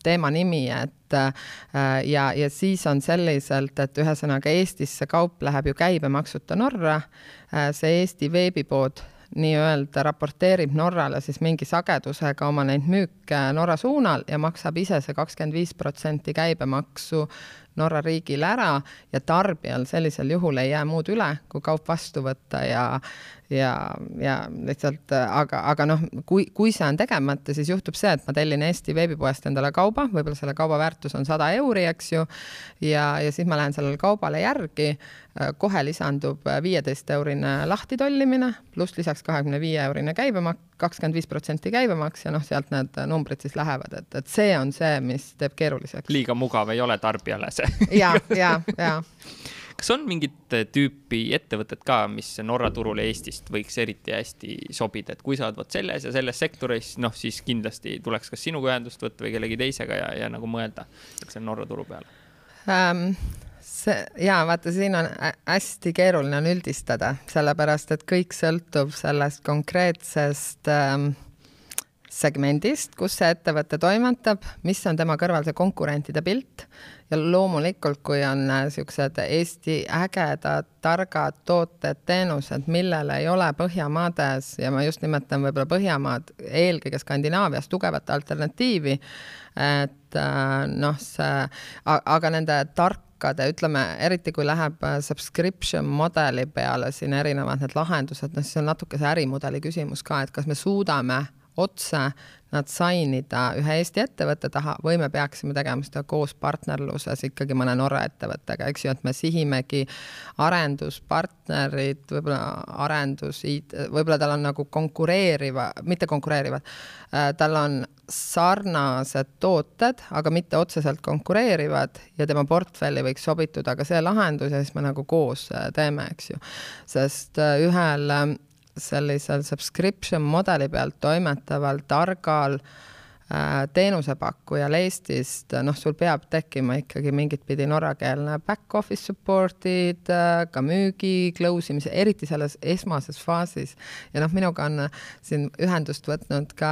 teema nimi, et ja, ja siis on selliselt, et ühesõnaga Eestis see kaup läheb ju käibemaksuta Norra, see Eesti veebipood nii-öelda raporteerib Norrale siis mingi sagedusega oma neid müüke Norra suunal ja maksab ise see kakskümmend viis protsenti käibemaksu Norra riigile ära ja tarbijal sellisel juhul ei jää muud üle, kui kaup vastu võtta ja ja, ja lihtsalt, aga, aga noh, kui, kui see on tegemata, siis juhtub see, et ma tellin Eesti veebipoest endale kauba, võib-olla selle kauba väärtus on sada euri, eks ju, ja, ja siis ma lähen sellele kaubale järgi, kohe lisandub viieteist eurine lahti tollimine, pluss lisaks kahekümne viie eurine käibemaks, kakskümmend viis protsenti käibemaks ja noh, sealt need numbrid siis lähevad, et, et see on see, mis teeb keeruliseks. liiga mugav ei ole tarbijale see. Ja, ja, ja kas on mingit tüüpi ettevõtted ka, mis Norra turule Eestist võiks eriti hästi sobida, et kui sa oled vot selles ja selles sektoris, noh, siis kindlasti tuleks kas sinuga ühendust võtta või kellegi teisega ja, ja nagu mõelda, on Norra turu peal um,? see ja vaata, siin on hästi keeruline on üldistada, sellepärast et kõik sõltub sellest konkreetsest ähm, segmendist, kus see ettevõte toimetab, mis on tema kõrval see konkurentide pilt ja loomulikult, kui on niisugused äh, Eesti ägedad, targad tooted, teenused, millel ei ole Põhjamaades ja ma just nimetan võib-olla Põhjamaad, eelkõige Skandinaavias tugevat alternatiivi, et äh, noh, see, aga nende tarkade, ütleme, eriti kui läheb äh, subscription mudeli peale siin erinevad need lahendused, noh, siis on natuke see ärimudeli küsimus ka, et kas me suudame otse nad sainida ühe Eesti ettevõtte taha või me peaksime tegema seda koos partnerluses ikkagi mõne Norra ettevõttega, eks ju, et me sihimegi arenduspartnerid, võib-olla arendus, võib-olla tal on nagu konkureeriva, mitte konkureerivad, äh, tal on sarnased tooted, aga mitte otseselt konkureerivad ja tema portfelli võiks sobituda ka see lahendus ja siis me nagu koos äh, teeme, eks ju. sest äh, ühel sellisel subscription mudeli pealt toimetaval targal äh, teenusepakkujal Eestist, noh, sul peab tekkima ikkagi mingit pidi norrakeelne back office support'id, äh, ka müügi, close imise, eriti selles esmases faasis. ja noh, minuga on siin ühendust võtnud ka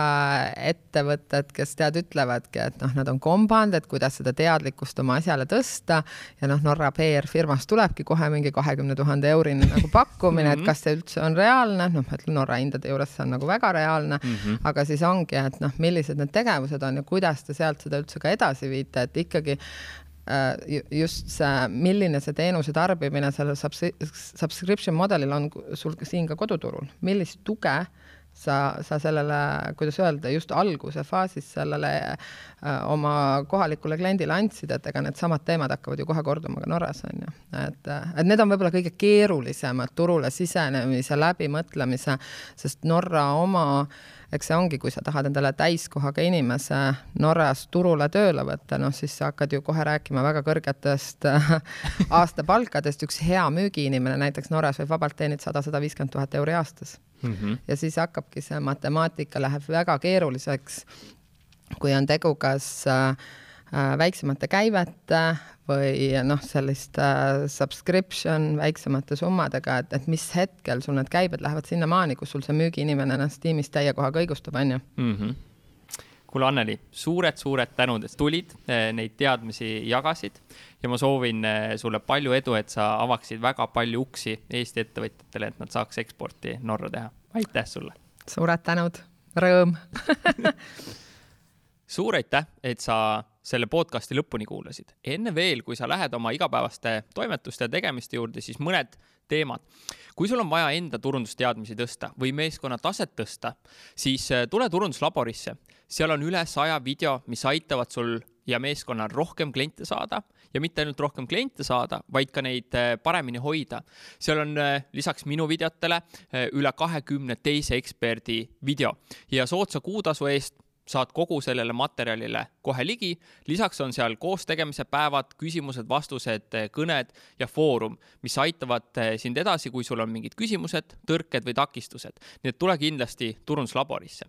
ettevõtted, kes tead, ütlevadki, et noh, nad on kombanud, et kuidas seda teadlikkust oma asjale tõsta ja noh, Norra PR-firmast tulebki kohe mingi kahekümne tuhande eurine nagu pakkumine, et mhm. kas see üldse on reaalne, noh, ma ütlen Norra hindade juures see on nagu väga reaalne mm, -hmm. aga siis ongi, et noh, millised need tegevused on ja kuidas te sealt seda üldse ka edasi viite, et ikkagi äh, just see, milline see teenuse tarbimine sellel subscription modelil on sul siin ka koduturul, millist tuge sa, sa sellele, kuidas öelda, just alguse faasis sellele äh, oma kohalikule kliendile andsid, et ega needsamad teemad hakkavad ju kohe korduma ka Norras, on ju. et, et need on võib-olla kõige keerulisemad turule sisenemise, läbimõtlemise, sest Norra oma äh, eks see ongi, kui sa tahad endale täiskohaga inimese Norras turule tööle võtta, noh siis sa hakkad ju kohe rääkima väga kõrgetest aastapalkadest, üks hea müügiinimene näiteks Norras võib vabalt teenida sada, sada viiskümmend tuhat euri aastas mm. -hmm. ja siis hakkabki see matemaatika läheb väga keeruliseks, kui on tegu kas äh, äh väiksemate käivete või noh, sellist äh, subscription väiksemate summadega, et, et mis hetkel sul need käibed lähevad sinnamaani, kus sul see müügiinimene ennast tiimis täie kohaga õigustab, on ju mm -hmm kuule, Anneli suured,, suured-suured tänud, et tulid, äh, neid teadmisi jagasid ja ma soovin äh, sulle palju edu, et sa avaksid väga palju uksi Eesti ettevõtjatele, et nad saaks eksporti Norra teha. aitäh sulle! suured tänud, rõõm suur aitäh, et sa selle podcasti lõpuni kuulasid. enne veel, kui sa lähed oma igapäevaste toimetuste ja tegemiste juurde, siis mõned teemad. kui sul on vaja enda turundusteadmisi tõsta või meeskonna taset tõsta, siis äh, tule turunduslaborisse. seal on üle saja video, mis aitavad sul ja meeskonnal rohkem kliente saada ja mitte ainult rohkem kliente saada, vaid ka neid äh, paremini hoida. seal on äh, lisaks minu videotele üle kahekümne teise eksperdi video ja soodsa kuutasu eest saad kogu sellele materjalile kohe ligi. lisaks on seal koostegemise päevad, küsimused-vastused, kõned ja foorum, mis aitavad eh, sind edasi, kui sul on mingid küsimused, tõrked või takistused. nii et tule kindlasti turunduslaborisse